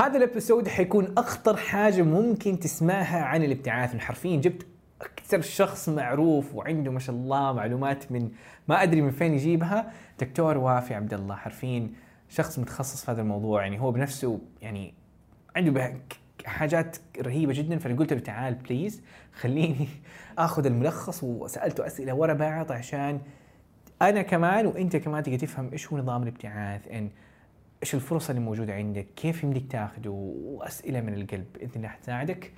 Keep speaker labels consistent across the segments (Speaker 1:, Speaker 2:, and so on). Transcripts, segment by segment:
Speaker 1: هذا ال episode حيكون أخطر حاجة ممكن تسمعها عن الابتعاث حرفيا. جبت أكثر شخص معروف وعنده ما شاء الله معلومات من ما أدري من فين يجيبها. دكتور وافي عبد الله. حرفيا شخص متخصص في هذا الموضوع. يعني هو بنفسه يعني عنده حاجات رهيبة جدا. فأنا قلت له تعال please خليني آخذ الملخص وسألته أسئلة ورا بعض عشان أنا كمان وأنت كمان تقدر تفهم إيش هو نظام الابتعاث. ان إيش الفرص اللي موجودة عندك؟ كيف يمديك تاخده؟ وأسئلة من القلب باذن الله حتساعدك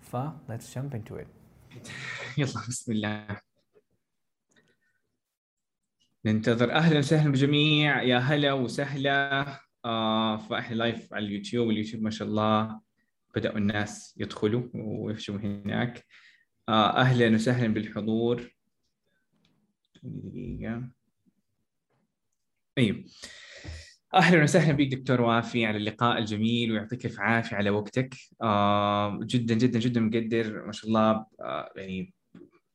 Speaker 1: ف let's jump into it.
Speaker 2: يلا بسم الله. ننتظر. أهلا وسهلا بالجميع يا هلا وسهلا. آه فاحنا لايف على اليوتيوب. اليوتيوب ما شاء الله بدأوا الناس يدخلوا ويفشوا هناك. آه أهلا وسهلا بالحضور. دقيقة. طيب. أهلا وسهلا بك دكتور وافي على اللقاء الجميل ويعطيك الف عافية على وقتك. آه جدا جدا جدا مقدر. ما شاء الله آه يعني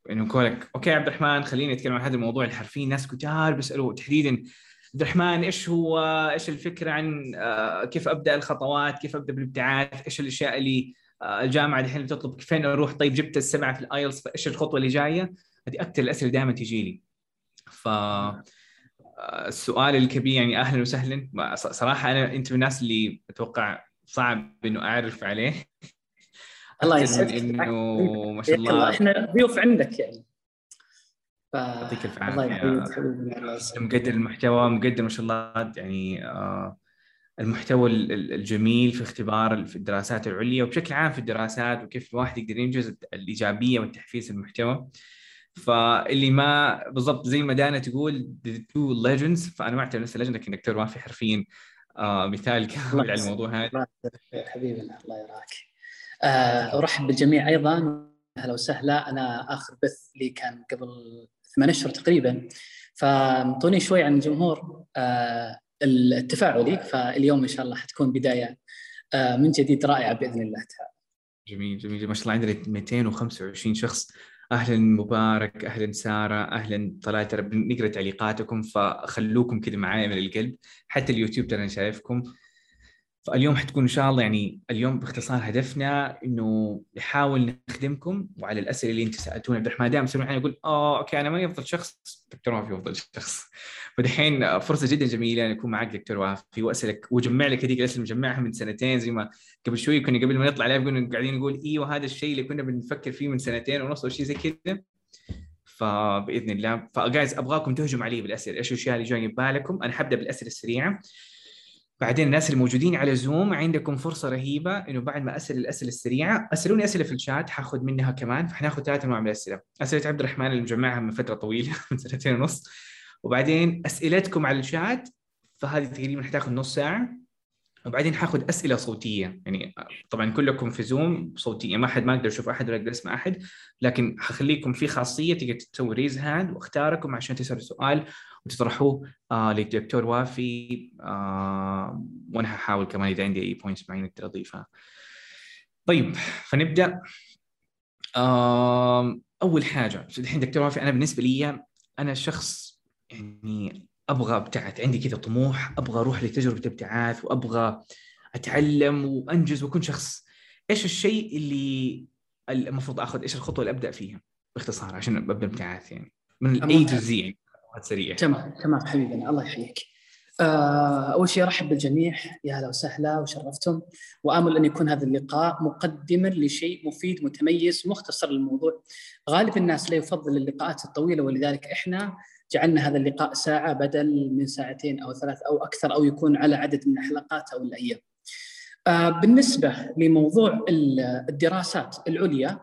Speaker 2: إنه كونك okay عبد الرحمن خلينا نتكلم عن هذا الموضوع. حرفيا ناس كتار بيسالوا تحديدا عبد الرحمن إيش هو؟ إيش الفكرة عن آه كيف أبدأ الخطوات؟ كيف أبدأ بالابتعاث؟ إيش الأشياء اللي آه الجامعة الحين بتطلب؟ فين أروح؟ طيب جبت السبعة في ال IELTS فإيش الخطوة اللي جاية؟ هذه أكثر الأسئلة دائما تجي لي ف السؤال الكبير يعني أهلا وسهلا. صراحة أنا أنت من الناس اللي أتوقع صعب إنه أعرف عليه.
Speaker 3: الله يسعدك.
Speaker 2: إنه ما شاء
Speaker 3: الله. إحنا ضيوف عندك يعني. ف...
Speaker 2: يعطيك الف
Speaker 3: الله عافية.
Speaker 2: مقدر المحتوى مقدر ما شاء الله. يعني آه، المحتوى ال- ال- الجميل في اختبار في الدراسات العليا وبشكل عام في الدراسات وكيف الواحد يقدر ينجز الإيجابية والتحفيز المحتوى فاللي ما بالضبط زي ما دانا تقول two legends فأنا ما أعتبر نفسي legend لكن دكتور وافي حرفيا آه مثال كامل على الموضوع هذا.
Speaker 3: حبيبنا الله يراك. آه، أرحب بالجميع أيضا. أهلا وسهلا. أنا آخر بث لي كان قبل ثمان أشهر تقريبا. فانطوني شوي عن الجمهور آه، التفاعلي فاليوم إن شاء الله حتكون بداية آه، من جديد رائعة بإذن الله تعالى.
Speaker 2: جميل جميل. ما شاء الله عندنا 225 شخص. أهلا مبارك أهلا سارة أهلا طلال ترى بنقرا تعليقاتكم فخلوكم كذا معايا من القلب. حتى اليوتيوب ترى أنا شايفكم. فاليوم حتكون إن شاء الله يعني اليوم باختصار هدفنا إنه نحاول نخدمكم وعلى الأسئلة اللي أنت سألتونا. عبد الرحمن دائما يسالون يقول آه okay أنا ما أفضل شخص. دكتور وافي افضل شخص. فدحين فرصة جدا جميلة إن اكون معك دكتور وافي واسالك واجمع لك هذيك الأسئلة مجمعها من سنتين زي ما قبل شوي كنا قبل ما نطلع لايف كنا قاعدين نقول إيوه هذا الشيء اللي كنا بنفكر فيه من سنتين ونص أو شيء زي كذا. فبإذن الله. فجايز أبغاكم تهجموا علي بالأسئلة. إيش الأشياء اللي جاية ببالكم أنا حبدأ بالأسئلة السريعة. بعدين الناس اللي موجودين على زوم عندكم فرصة رهيبة إنه بعد ما أسأل الأسئلة السريعة أسألوني أسئلة في الشات حاخذ منها كمان فحناخذ ثلاث أنواع من الأسئلة. أسئلة عبد الرحمن اللي مجمعها من فترة طويلة من سنتين ونص. وبعدين أسئلتكم على الشات فهذه تقريبا حتاخذ نص ساعة. وبعدين حاخذ أسئلة صوتية. يعني طبعا كلكم في زوم صوتية ما حد ما أقدر أشوف أحد ولا أقدر أسمع أحد. لكن حخليكم في خاصية تقدر تسوي raise hand واختاركم عشان تسألوا سؤال. وتطرحوه آه للدكتور وافي آه وأنا هحاول كمان إذا عندي أي points معينة أقدر أضيفها. طيب فنبدأ. آه أول حاجة الحين دكتور وافي أنا بالنسبة لي أنا شخص يعني أبغى أبتعث عندي كذا طموح أبغى أروح لتجربة ابتعاث وأبغى أتعلم وأنجز وأكون شخص. إيش الشيء اللي المفروض أخذ إيش الخطوة اللي أبدأ فيها باختصار عشان ابدا ابتعاث يعني؟ من ال A to Z يعني سريع.
Speaker 3: تمام تمام حبيبنا الله يحييك. آه، أول شيء أرحب بالجميع. يا هلا وسهلا وشرفتم. وآمل أن يكون هذا اللقاء مقدما لشيء مفيد متميز مختصر للموضوع. غالب الناس لا يفضل اللقاءات الطويلة ولذلك إحنا جعلنا هذا اللقاء ساعة بدل من ساعتين أو ثلاث أو أكثر أو يكون على عدد من الحلقات أو الأيام. آه، بالنسبة لموضوع الدراسات العليا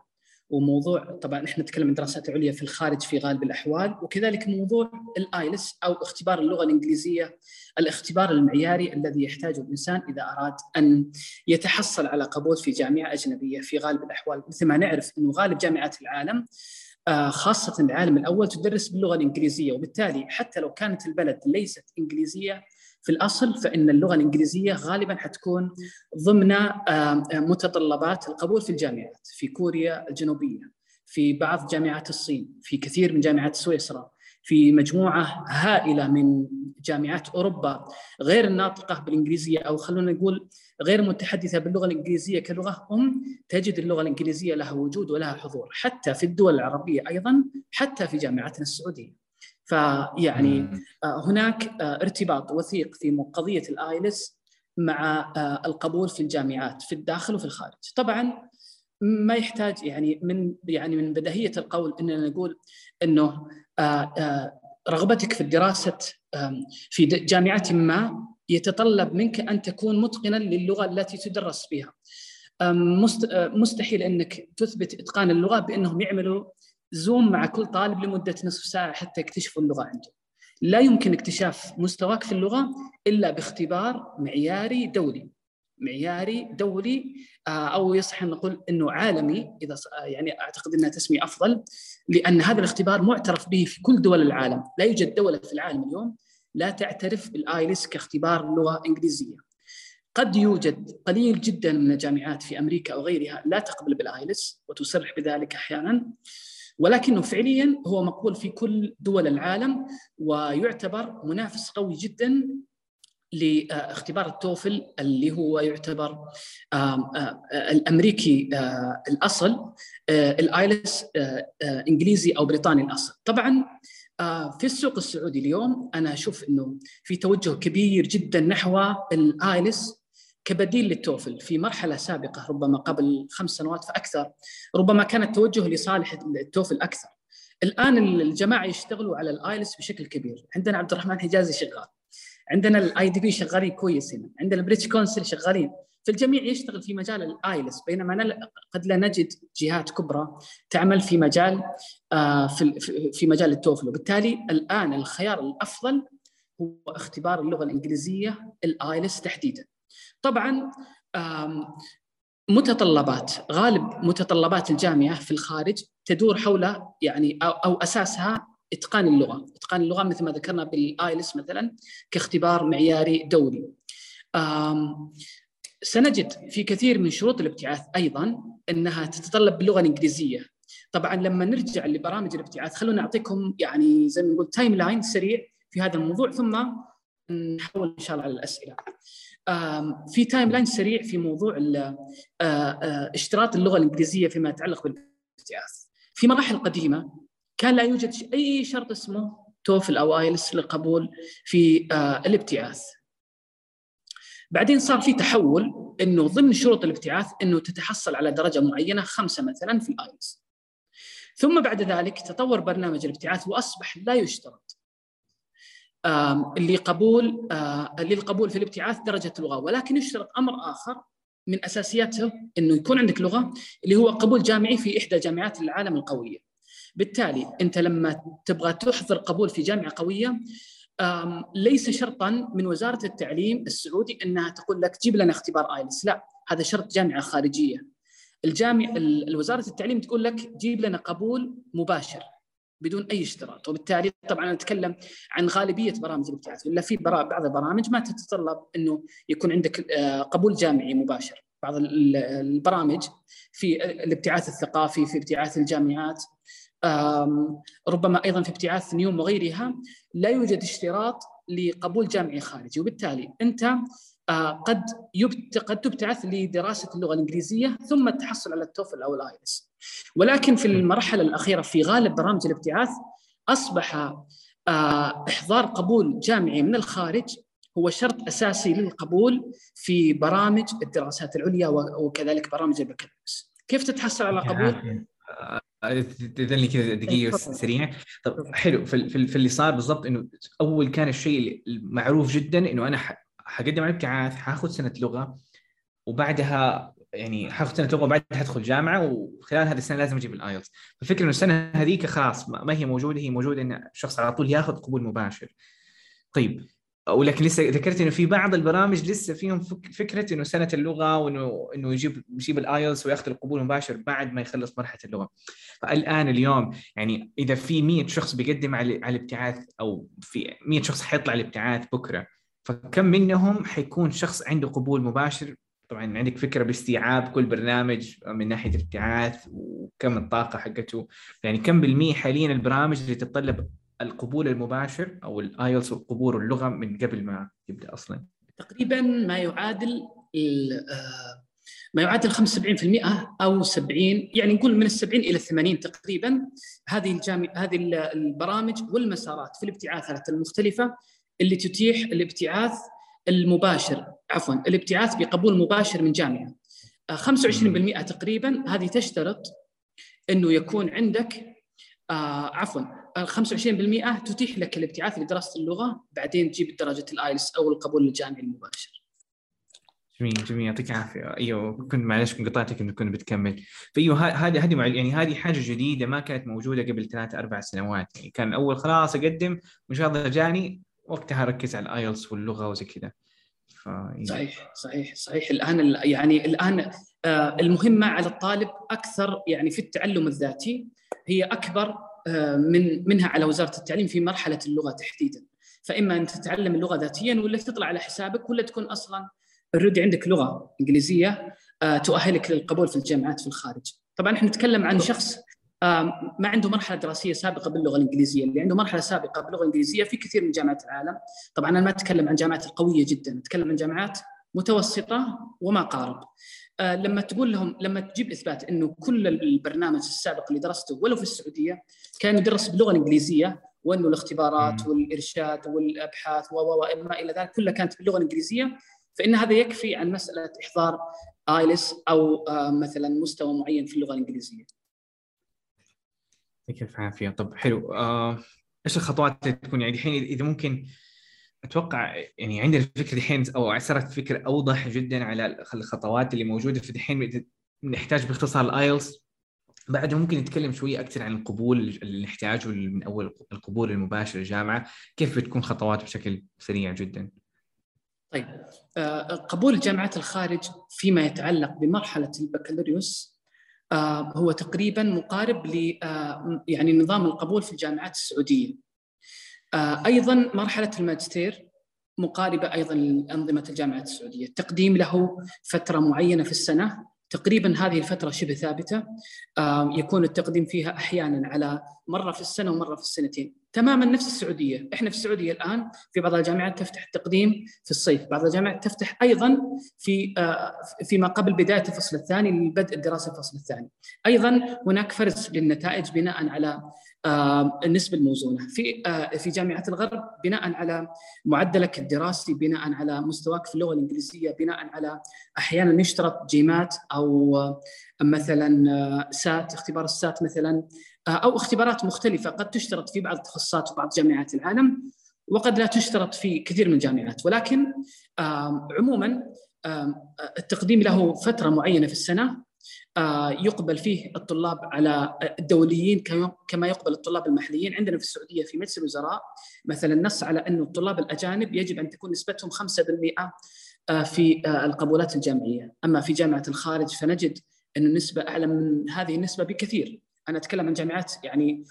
Speaker 3: وموضوع طبعا إحنا نتكلم عن الدراسات العليا في الخارج في غالب الأحوال وكذلك موضوع الايلس أو اختبار اللغة الإنجليزية الاختبار المعياري الذي يحتاجه الإنسان إذا أراد أن يتحصل على قبول في جامعة أجنبية في غالب الأحوال. مثل ما نعرف إنه غالب جامعات العالم خاصة العالم الأول تدرس باللغة الإنجليزية وبالتالي حتى لو كانت البلد ليست إنجليزية في الأصل فإن اللغة الإنجليزية غالبا حتكون ضمن متطلبات القبول في الجامعات في كوريا الجنوبية في بعض جامعات الصين في كثير من جامعات سويسرا في مجموعة هائلة من جامعات أوروبا غير الناطقة بالإنجليزية أو خلونا نقول غير متحدثة باللغة الإنجليزية كلغة أم تجد اللغة الإنجليزية لها وجود ولها حضور حتى في الدول العربية أيضا حتى في جامعاتنا السعودية. فيعني آه، هناك آه، ارتباط وثيق في قضية الايلس مع آه، القبول في الجامعات في الداخل وفي الخارج. طبعا ما يحتاج يعني من يعني من بديهيه القول إننا نقول إنه رغبتك في الدراسة في جامعة ما يتطلب منك أن تكون متقنا للغة التي تدرس بها. مستحيل إنك تثبت إتقان اللغة بأنهم يعملوا زوم مع كل طالب لمدة نصف ساعة حتى يكتشفوا اللغة عنده. لا يمكن اكتشاف مستواك في اللغة إلا باختبار معياري دولي. معياري دولي آه، أو يصح أن نقول إنه عالمي إذا يعني أعتقد إنها تسمية أفضل لأن هذا الاختبار معترف به في كل دول العالم، لا يوجد دولة في العالم اليوم لا تعترف بالايلس كاختبار لغة إنجليزية. قد يوجد قليل جدا من الجامعات في أمريكا أو غيرها لا تقبل بال IELTS وتصرح بذلك أحيانا ولكنه فعليا هو مقبول في كل دول العالم ويعتبر منافس قوي جدا لاختبار ال TOEFL اللي هو يعتبر الأمريكي الأصل ال IELTS إنجليزي أو بريطاني الأصل. طبعا في السوق السعودي اليوم أنا أشوف إنه في توجه كبير جدا نحو ال IELTS كبديل لل TOEFL. في مرحلة سابقة ربما قبل خمس سنوات فأكثر ربما كان التوجه لصالح ال TOEFL أكثر. الآن الجماعة يشتغلوا على ال IELTS بشكل كبير. عندنا عبد الرحمن حجازي شغال. عندنا ال IDP شغالين كويس هنا. عندنا ال British Council شغالين. فالجميع يشتغل في مجال ال IELTS بينما قد لا نجد جهات كبرى تعمل في مجال آه، في مجال ال TOEFL. وبالتالي الآن الخيار الأفضل هو اختبار اللغة الإنجليزية ال IELTS تحديدا. طبعا متطلبات غالب متطلبات الجامعة في الخارج تدور حول يعني أو أساسها إتقان اللغة، إتقان اللغة مثل ما ذكرنا بال IELTS مثلا كاختبار معياري دولي. سنجد في كثير من شروط الابتعاث أيضا إنها تتطلب باللغة الإنجليزية. طبعا لما نرجع لبرامج الابتعاث خلونا نعطيكم يعني زي ما نقول timeline سريع في هذا الموضوع ثم نحول إن شاء الله على الأسئلة. في timeline سريع في موضوع اشتراط اللغة الإنجليزية فيما يتعلق بالابتعاث. في مراحل قديمة كان لا يوجد أي شرط اسمه TOEFL أو IELTS للقبول في الابتعاث. بعدين صار في تحول إنه ضمن شروط الابتعاث إنه تتحصل على درجة معينة خمسة مثلا في الآيلس. ثم بعد ذلك تطور برنامج الابتعاث وأصبح لا يشترط لقبول للقبول في الابتعاث درجة لغه ولكن يشترط أمر آخر من أساسياته إنه يكون عندك لغة اللي هو قبول جامعي في إحدى جامعات العالم القوية. بالتالي أنت لما تبغى تحضر قبول في جامعة قوية ليس شرطا من وزارة التعليم السعودي أنها تقول لك جيب لنا اختبار ايلس، لا هذا شرط جامعة خارجية. الجامع وزاره التعليم تقول لك جيب لنا قبول مباشر بدون أي اشتراط وبالتالي طبعا نتكلم عن غالبية برامج الابتعاث. ولا في بعض البرامج ما تتطلب إنه يكون عندك آه، قبول جامعي مباشر. بعض البرامج في الابتعاث الثقافي في ابتعاث الجامعات ربما أيضا في ابتعاث نيوم وغيرها لا يوجد اشتراط لقبول جامعي خارجي. وبالتالي أنت آه، قد قد تبتعث لدراسة اللغة الإنجليزية ثم التحصل على التوفل أو الايلس ولكن في المرحلة الأخيرة في غالب برامج الابتعاث أصبح آه، إحضار قبول جامعي من الخارج هو شرط أساسي للقبول في برامج الدراسات العليا وكذلك برامج البكالوريوس. كيف تتحصل على قبول؟
Speaker 2: تدلني كذا دقيقة سريعة. طب حلو. في, في اللي صار بالضبط إنه أول كان الشيء المعروف جدا إنه أنا حقدم على الابتعاث حاخذ سنة لغة وبعدها يعني سنه لغه وبعدها حدخل جامعة وخلال هذه السنة لازم أجيب ال IELTS فالفكرة إنه السنة هذيك خلاص ما هي موجودة هي موجودة إن الشخص على طول ياخذ قبول مباشر طيب ولكن لسه ذكرت إنه في بعض البرامج لسه فيهم فكرة إنه سنة اللغة وإنه إنه يجيب يجيب ال IELTS وياخذ القبول المباشر بعد ما يخلص مرحلة اللغة. فالآن اليوم يعني إذا في 100 شخص بيقدم على على الابتعاث أو في 100 شخص حيطلع الابتعاث بكرة فكم منهم حيكون شخص عنده قبول مباشر طبعا عندك فكرة باستيعاب كل برنامج من ناحية الابتعاث وكم الطاقة حقته يعني كم بالمية حاليا البرامج اللي تتطلب القبول المباشر أو الايلتس وقبول اللغة من قبل ما يبدأ أصلا؟
Speaker 3: تقريبا ما يعادل آه، ما يعادل 75% أو 70 يعني نقول من ال 70 إلى 80 تقريبا. هذه الجامع هذه البرامج والمسارات في الابتعاثات المختلفة اللي تتيح الابتعاث المباشر عفوا الابتعاث بقبول مباشر من جامعة. 25% تقريبا هذه تشترط إنه يكون عندك آه عفوا 25% تتيح لك الابتعاث لدراسة اللغة بعدين تجيب درجة الايلس أو القبول الجامعي المباشر.
Speaker 2: جميل جميل يعطيك العافية. أيوه كنت معلش قطعتك إنه كنت بتكمل. فأيوه هذه هذه يعني هذه حاجة جديدة ما كانت موجودة قبل ثلاث أربع سنوات. يعني كان أول خلاص أقدم وان شاء الله جاني وقتها ركز على الايلتس واللغة وزي كذا
Speaker 3: ف... صحيح صحيح صحيح. الآن يعني الآن آه، المهمه على الطالب أكثر يعني في التعلم الذاتي هي أكبر آه، من منها على وزارة التعليم في مرحلة اللغة تحديدا. فإما أن تتعلم اللغة ذاتيا ولا تطلع على حسابك ولا تكون أصلا اوريدي عندك لغة إنجليزية آه، تؤهلك للقبول في الجامعات في الخارج. طبعا إحنا نتكلم عن شخص ما عنده مرحلة دراسية سابقة باللغة الإنجليزية، اللي عنده مرحلة سابقة باللغة الإنجليزية في كثير من جامعات العالم، طبعا أنا ما أتكلم عن جامعات القوية جدا، أتكلم عن جامعات متوسطة وما قارب. آه، لما تقول لهم لما تجيب إثبات إنه كل البرنامج السابق اللي درسته ولو في السعودية كان يدرس باللغة الإنجليزية وإنه الاختبارات والإرشاد والأبحاث وما إلى ذلك كلها كانت باللغة الإنجليزية فإن هذا يكفي عن مسألة إحضار آيلس أو آه، مثلا مستوى معين في اللغة الإنجليزية.
Speaker 2: يعطيك الف عافية. طب حلو. آه، إيش الخطوات اللي تكون؟ يعني الحين إذا ممكن أتوقع يعني عندنا الفكرة الحين أو صارت فكرة أوضح جدا على الخطوات اللي موجودة. في الحين نحتاج باختصار الايلتس بعد ممكن نتكلم شوية أكثر عن القبول اللي نحتاجه من أول القبول المباشر للجامعة. كيف بتكون خطوات بشكل سريع جدا؟
Speaker 3: طيب آه، قبول جامعات الخارج فيما يتعلق بمرحلة البكالوريوس هو تقريبا مقارب ل آه، يعني نظام القبول في الجامعات السعودية. آه، أيضا مرحلة الماجستير مقاربة أيضا لأنظمة الجامعات السعودية، التقديم له فترة معينة في السنة. تقريبا هذه الفترة شبه ثابتة. يكون التقديم فيها أحيانا على مرة في السنة ومرة في السنتين. تماما نفس السعودية. إحنا في السعودية الآن في بعض الجامعات تفتح التقديم في الصيف بعض الجامعات تفتح أيضا في آه، فيما قبل بداية الفصل الثاني لبدء الدراسه الفصل الثاني. أيضا هناك فرز للنتائج بناء على النسبة الموزونة. في آه، في جامعات الغرب بناء على معدلك الدراسي بناء على مستواك في اللغة الإنجليزية بناء على أحيانا يشترط جيمات أو مثلا آه، سات اختبار السات مثلا. آه، أو اختبارات مختلفة. قد تشترط في بعض التخصصات وبعض جامعات العالم وقد لا تشترط في كثير من الجامعات. ولكن عموما التقديم له فترة معينة في السنة. يقبل فيه الطلاب على الدوليين كما يقبل الطلاب المحليين. عندنا في السعودية في مجلس الوزراء مثلا نص على انه الطلاب الأجانب يجب أن تكون نسبتهم 5% آه، في القبولات الجامعية، أما في جامعة الخارج فنجد أن النسبة أعلى من هذه النسبة بكثير، أنا أتكلم عن جامعات يعني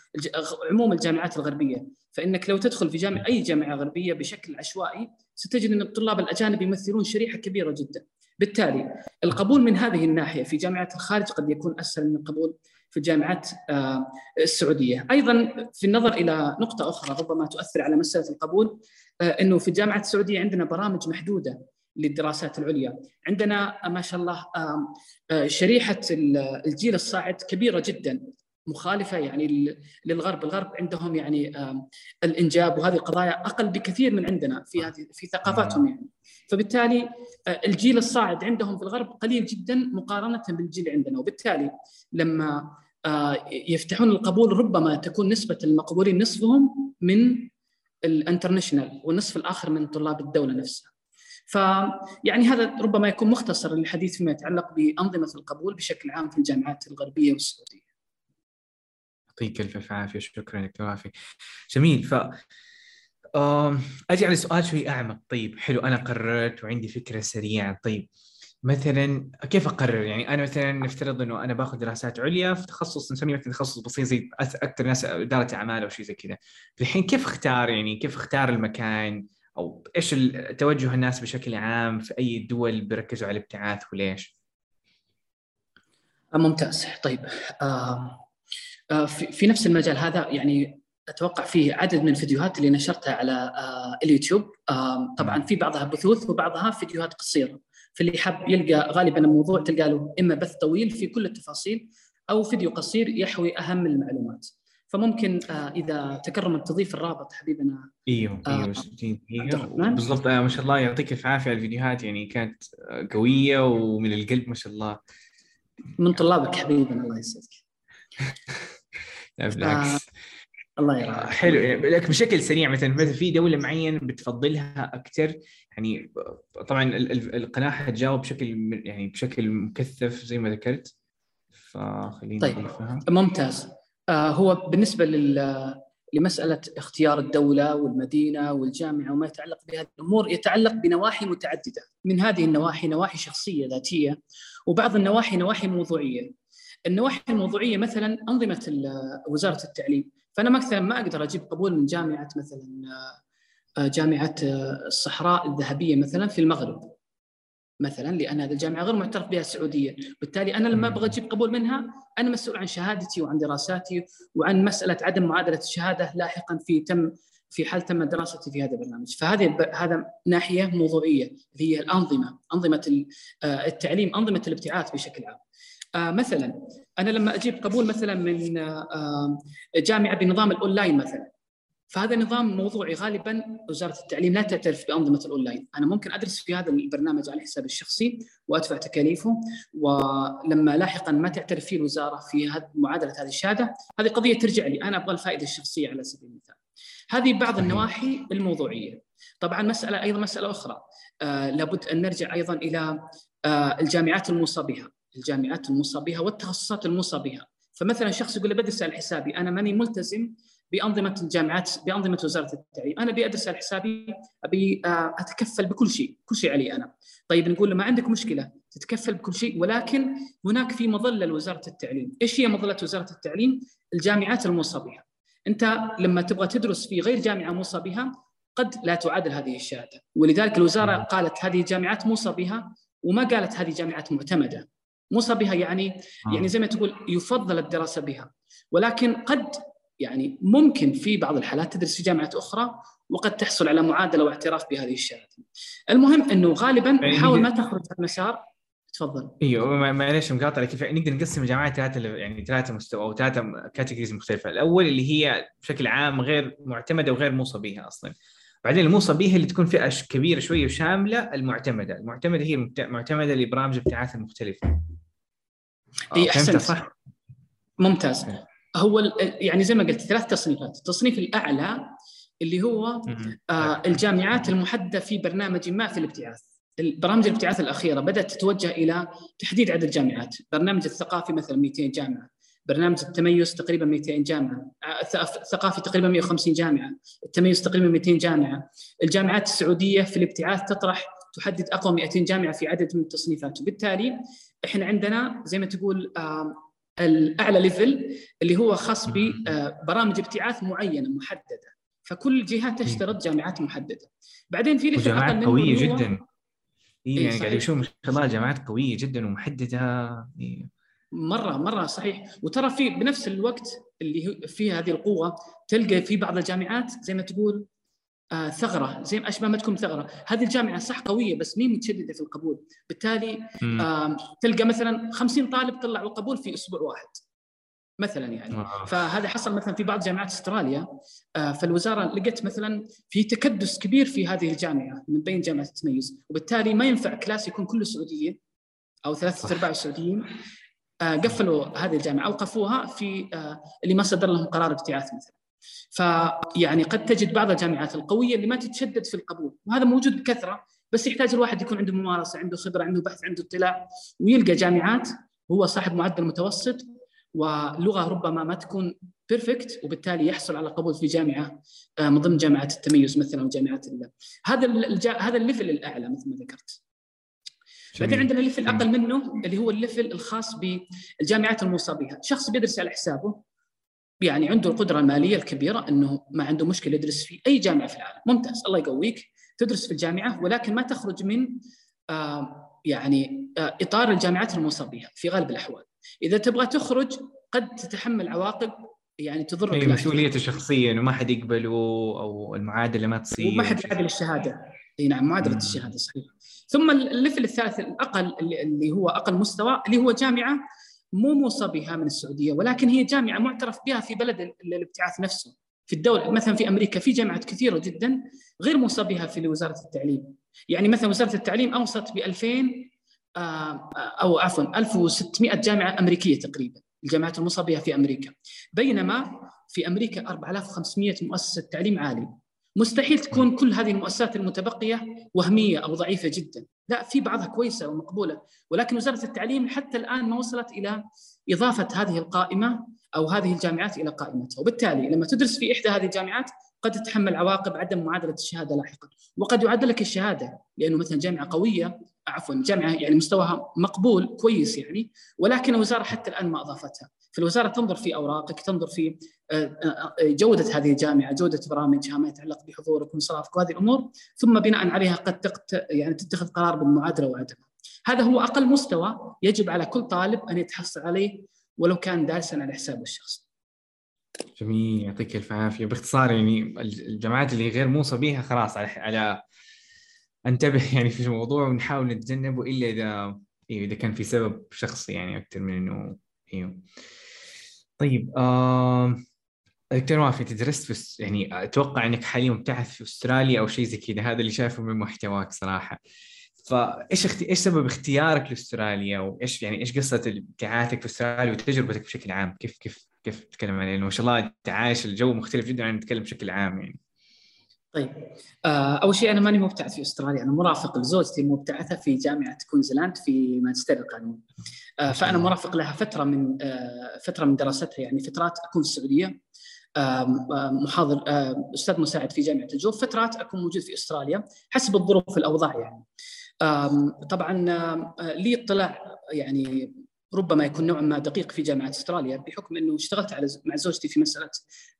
Speaker 3: عموم الجامعات الغربية، فإنك لو تدخل في جامعة أي جامعة غربية بشكل عشوائي ستجد إن الطلاب الأجانب يمثلون شريحة كبيرة جدا. بالتالي القبول من هذه الناحية في جامعات الخارج قد يكون أسهل من القبول في الجامعات آه، السعودية، أيضا في النظر إلى نقطة أخرى ربما تؤثر على مسألة القبول آه، إنه في الجامعات السعودية عندنا برامج محدودة للدراسات العليا، عندنا ما شاء الله آه، شريحة الجيل الصاعد كبيرة جدا. مخالفة يعني للغرب، الغرب عندهم يعني الإنجاب وهذه القضايا أقل بكثير من عندنا في هذه في ثقافتهم يعني. فبالتالي آه، الجيل الصاعد عندهم في الغرب قليل جدا مقارنة بالجيل عندنا وبالتالي لما آه، يفتحون القبول ربما تكون نسبة المقبولين نصفهم من الانترناشونال والنصف الآخر من طلاب الدولة نفسها. فيعني هذا ربما يكون مختصر للحديث فيما يتعلق بأنظمة القبول بشكل عام في الجامعات الغربية والسعودية.
Speaker 2: يعطيك الف عافية شكرا دكتور عافية. جميل ف أجي على سؤال شوي أعمق. طيب حلو أنا قررت وعندي فكرة سريعة. طيب مثلا كيف أقرر؟ يعني أنا مثلا نفترض إنه أنا باخذ دراسات عليا في تخصص نسميه مثلا تخصص بسيط زي أكثر ناس إدارة أعمال أو شيء زي كذا. الحين كيف أختار؟ يعني كيف أختار المكان؟ أو إيش توجه الناس بشكل عام في أي دول بيركزوا على الابتعاث وليش؟
Speaker 3: ممتاز. طيب في نفس المجال هذا يعني أتوقع فيه عدد من الفيديوهات اللي نشرتها على آه، اليوتيوب. آه، طبعا في بعضها بثوث وبعضها فيديوهات قصيرة. فاللي حاب يلقى غالبا الموضوع تلقى له إما بث طويل في كل التفاصيل أو فيديو قصير يحوي أهم المعلومات. فممكن آه، إذا تكرمت تضيف الرابط حبيبنا
Speaker 2: إيوه
Speaker 3: آه،
Speaker 2: إيوه 60
Speaker 3: عبد
Speaker 2: دقيقة
Speaker 3: الرحمن.
Speaker 2: بالضبط آه، ما شاء الله يعطيك الف عافية على الفيديوهات يعني كانت آه، قوية ومن القلب ما شاء الله.
Speaker 3: من طلابك حبيبنا الله يسعدك.
Speaker 2: لا بالعكس
Speaker 3: الله
Speaker 2: آه،
Speaker 3: يرحمك
Speaker 2: حلو. يعني لك بشكل سريع مثلا مثلا في دولة معينة بتفضلها أكثر؟ يعني طبعا ال- ال- القناة حتجاوب بشكل يعني بشكل مكثف زي ما ذكرت. فخليني
Speaker 3: طيب.
Speaker 2: أضيفها
Speaker 3: ممتاز. آه، هو بالنسبة لل لمسألة اختيار الدولة والمدينة والجامعة وما يتعلق بهذه الأمور يتعلق بنواحي متعددة، من هذه النواحي نواحي شخصية ذاتية وبعض النواحي نواحي موضوعية. النواحي الموضوعية مثلا أنظمة وزارة التعليم، فأنا مثلا ما أقدر أجيب قبول من جامعة مثلا آه، جامعة آه، الصحراء الذهبية مثلا في المغرب. مثلا لأن هذه الجامعة غير معترف بها السعودية، بالتالي أنا لما. أبغى أجيب قبول منها أنا مسؤول عن شهادتي وعن دراساتي وعن مسألة عدم معادلة الشهادة لاحقا في تم في حال تم دراستي في هذا البرنامج، فهذه هذا ناحية موضوعية اللي هي الأنظمة، أنظمة آه، التعليم، أنظمة الابتعاث بشكل عام. آه، مثلا أنا لما أجيب قبول مثلا من آه، آه، جامعة بنظام الأونلاين مثلا فهذا نظام موضوعي غالبا وزارة التعليم لا تعترف بأنظمة الأونلاين، أنا ممكن أدرس في هذا البرنامج على حسابي الشخصي وأدفع تكاليفه ولما لاحقا ما تعترف فيه الوزارة في معادلة هذه الشهادة، هذه قضية ترجع لي، أنا أبغى الفائدة الشخصية على سبيل المثال. هذه بعض. النواحي الموضوعية. طبعا مسألة أيضا مسألة أخرى آه لابد أن نرجع أيضا إلى آه الجامعات الموصى بها، الجامعات الموصى بها والتخصصات الموصى بها. فمثلا شخص يقول بدرس على حسابي، أنا ماني ملتزم بأنظمة الجامعات بأنظمة وزارة التعليم، أنا أبي أدرس على حسابي أبي آه، أتكفل بكل شيء، كل شيء علي أنا. طيب نقول له ما عندك مشكلة تتكفل بكل شيء ولكن هناك في مظلة لوزارة التعليم، إيش هي مظلة وزارة التعليم؟ الجامعات الموصى بها. أنت لما تبغى تدرس في غير جامعة موصى بها قد لا تعادل هذه الشهادة، ولذلك
Speaker 2: الوزارة.
Speaker 3: قالت هذه جامعات موصى بها وما قالت هذه جامعات معتمدة. موصى بها يعني
Speaker 2: آه.
Speaker 3: يعني زي ما تقول يفضل الدراسة بها ولكن قد يعني ممكن في بعض الحالات تدرس في جامعة أخرى وقد تحصل على معادلة واعتراف بهذه الشهاده. المهم إنه غالبا
Speaker 2: يعني
Speaker 3: حاول ما تخرج عن مسار تفضل
Speaker 2: إيوه معليش مقاطع لك كيف نقدر نقسم الجامعات ثلاثة يعني ثلاثة مستوى أو ثلاثة كاتيجوريز مختلفة، الأول اللي هي بشكل عام غير معتمدة وغير موصى بها أصلا. بعدين الموصى بها اللي تكون فئة ش- كبيرة شوية وشاملة المعتمدة، المعتمدة هي معتمدة لبرامج الابتعاث المختلفة. آه،
Speaker 3: إي،
Speaker 2: فهمت
Speaker 3: أحسنت.
Speaker 2: صح؟
Speaker 3: ممتاز
Speaker 2: إيه.
Speaker 3: هو يعني زي ما قلت ثلاث تصنيفات، التصنيف الأعلى اللي هو. آه، الجامعات المحدده في برنامج ما في الابتعاث. برامج الابتعاث الأخيرة بدأت تتوجه إلى تحديد عدد الجامعات، برنامج الثقافي مثلا 200 جامعة، برنامج التميز تقريبا 200 جامعة، آه، الث- الثقافي تقريبا 150 جامعة، التميز تقريبا 200 جامعة، الجامعات السعودية في الابتعاث تطرح تحدد أقوى 200 جامعة في عدد من التصنيفات، وبالتالي إحنا عندنا زي ما تقول آه، الأعلى level اللي هو خاص ببرامج ابتعاث معينة محددة. فكل جهة تشترط جامعات محددة. بعدين في
Speaker 2: level
Speaker 3: أقل قوية
Speaker 2: جدا.
Speaker 3: إيه،
Speaker 2: يعني قاعد
Speaker 3: صحيح.
Speaker 2: يشوف ما شاء الله جامعات قوية جدا ومحددة. إيه.
Speaker 3: مرة مرة صحيح. وترى في بنفس الوقت اللي هو فيه هذه القوة تلقى في بعض الجامعات زي ما تقول آه ثغرة. زي اشبه ما تكون ثغرة؟ هذه الجامعة صح قوية بس مين متشددة في القبول؟ بالتالي. آه تلقى مثلا 50 طالب طلعوا قبول في أسبوع واحد مثلا يعني.
Speaker 2: آه.
Speaker 3: فهذا حصل مثلا في بعض جامعات أستراليا. آه، فالوزارة لقت مثلا في تكدس كبير في هذه الجامعة من بين جامعة التميز وبالتالي ما ينفع كلاس يكون كله سعودية أو ثلاثة
Speaker 2: صح.
Speaker 3: أرباع سعوديين. آه، قفلوا هذه الجامعة أوقفوها في آه، اللي ما صدر لهم قرار ابتعاث مثلا. فيعني قد تجد بعض الجامعات القوية اللي ما تتشدد في القبول وهذا موجود بكثرة بس يحتاج الواحد يكون عنده ممارسة عنده خبرة عنده بحث عنده اطلاع ويلقى جامعات هو صاحب معدل متوسط ولغة ربما ما تكون بيرفكت وبالتالي يحصل على قبول في جامعة آه، من ضمن جامعه التميز مثلا أو جامعات هذا الجا- هذا ال level الأعلى مثل ما ذكرت. بعدين. عندنا ال level الأقل منه اللي هو ال level الخاص بالجامعات الموصى بها، شخص بيدرس على حسابه يعني عنده القدرة المالية الكبيرة إنه ما عنده مشكلة يدرس في أي جامعة في العالم، ممتاز الله يقويك. تدرس في الجامعة ولكن ما تخرج من آه يعني آه إطار الجامعات الموصى بها في غالب الأحوال. إذا تبغى تخرج قد تتحمل عواقب يعني تضر
Speaker 2: هي مسؤوليته شخصيا انه ما حد يقبله أو المعادلة ما تصير.
Speaker 3: وما حد يعدل الشهادة. إي نعم معادلة الشهادة صحيح. ثم الليفل الثالث الأقل اللي هو أقل مستوى اللي هو جامعة مو موصى بها من السعودية ولكن هي جامعة معترف بها في بلد الابتعاث نفسه في الدولة. مثلا في أمريكا في جامعات كثيرة جدا غير موصى بها في وزارة التعليم. يعني مثلا وزارة التعليم أوصت ب 2000 آه، أو عفوا 1600 جامعة أمريكية تقريبا الجامعات الموصى بها في أمريكا. بينما في أمريكا 4500 مؤسسة تعليم عالي. مستحيل تكون كل هذه المؤسسات المتبقية وهمية أو ضعيفة جدا. لا في بعضها كويسة ومقبولة ولكن وزارة التعليم حتى الآن ما وصلت إلى إضافة هذه القائمة أو هذه الجامعات إلى قائمتها. وبالتالي لما تدرس في إحدى هذه الجامعات قد تتحمل عواقب عدم معادلة الشهادة لاحقا. وقد يعدل لك الشهادة لأنه مثلا جامعة قوية عفوا جامعة يعني مستواها مقبول كويس يعني ولكن الوزارة حتى الآن ما أضافتها. فالوزاره تنظر في أوراقك تنظر في آه، آه، آه، جودة هذه الجامعة جودة برامجها ما يتعلق بحضورك وانصرافك وهذه الأمور ثم بناء عليها قد تقت يعني تتخذ قرار بالمعادله وعدمها هذا هو أقل مستوى يجب على كل طالب أن يتحصل عليه ولو كان دارسا على حسابه الشخصي
Speaker 2: جميل يعطيك ألف عافية. باختصار يعني الجامعات اللي غير موصى بها خلاص على على انتبه يعني في الموضوع ونحاول نتجنبه إلا إذا أيوه إذا كان في سبب شخصي يعني أكثر من إنه أيوه طيب آه... دكتور وافي انت درست في يعني أتوقع إنك حاليا مبتعث في أستراليا أو شيء زي كذا. هذا اللي شايفه من محتواك صراحة. فإيش اخت... إيش سبب اختيارك لأستراليا؟ وإيش يعني إيش قصة ابتعاثك في أستراليا وتجربتك بشكل عام؟ كيف كيف كيف تتكلم عليه لأنه ما شاء الله أنت عايش الجو مختلف جدا عن نتكلم بشكل عام يعني.
Speaker 3: طيب. آه أول شيء أنا ماني مبتعث في أستراليا أنا مرافق لزوجتي مبتعثة في جامعة كوينزلاند في ماجستير القانون. آه فأنا مرافق لها فترة من آه فترة من دراستها يعني فترات أكون في السعوديه محاضر أستاذ مساعد في جامعة الجوف فترات أكون موجود في أستراليا حسب الظروف الأوضاع يعني. طبعا لي اطلاع يعني ربما يكون نوعا ما دقيق في جامعة أستراليا بحكم إنه اشتغلت على مع زوجتي في مسألة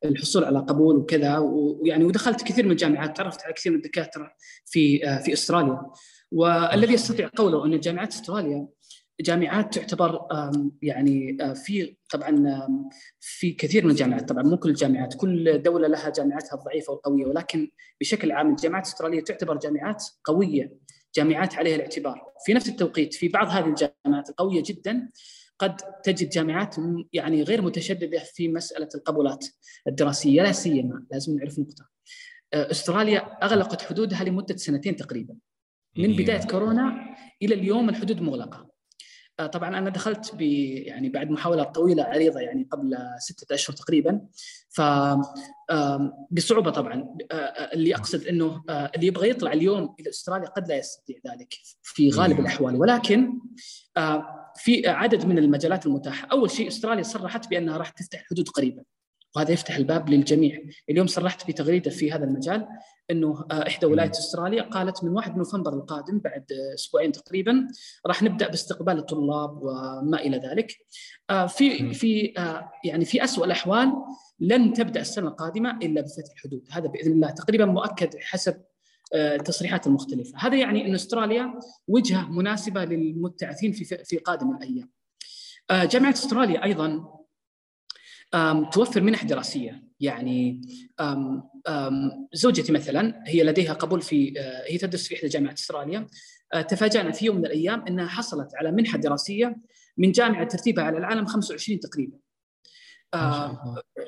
Speaker 3: الحصول على قبول وكذا ويعني ودخلت كثير من الجامعات تعرفت على كثير من الدكاترة في في أستراليا. والذي يستطيع قوله أن جامعات أستراليا جامعات تعتبر يعني في طبعا في كثير من الجامعات طبعا مو كل الجامعات كل دولة لها جامعاتها الضعيفة والقوية ولكن بشكل عام الجامعات الأسترالية تعتبر جامعات قوية. جامعات عليها الاعتبار. في نفس التوقيت في بعض هذه الجامعات القويه جدا قد تجد جامعات يعني غير متشدده في مسألة القبولات الدراسية لا سيما لازم نعرف نقطة. أستراليا أغلقت حدودها لمدة سنتين تقريبا. من. بداية كورونا إلى اليوم الحدود مغلقة. آه، طبعا أنا دخلت ب يعني بعد محاولات طويلة عريضة يعني قبل ستة أشهر تقريبا. ف بصعوبة طبعا. آه، آه، اللي أقصد إنه اللي يبغى يطلع اليوم إلى أستراليا قد لا يستطيع ذلك في غالب الأحوال. ولكن في عدد من المجالات المتاحة. أول شيء أستراليا صرحت بأنها راح تفتح الحدود قريبا. وهذا يفتح الباب للجميع. اليوم صرحت بتغريده في هذا المجال إنه آه، إحدى ولايات أستراليا قالت من 1 نوفمبر القادم بعد أسبوعين تقريبا راح نبدأ باستقبال الطلاب وما إلى ذلك. آه، في في آه، يعني في اسوء الأحوال لن تبدأ السنة القادمة إلا بفتح الحدود هذا بإذن الله تقريبا مؤكد حسب التصريحات المختلفة. هذا يعني إن أستراليا وجهة مناسبة للمبتعثين في في قادم الأيام. جامعة أستراليا أيضا توفر منح دراسية. يعني زوجتي مثلا هي لديها قبول في آه، هي تدرس في إحدى جامعات أستراليا. آه، تفاجأنا في يوم من الأيام إنها حصلت على منحة دراسية من جامعة ترتيبها على العالم 25 تقريبا.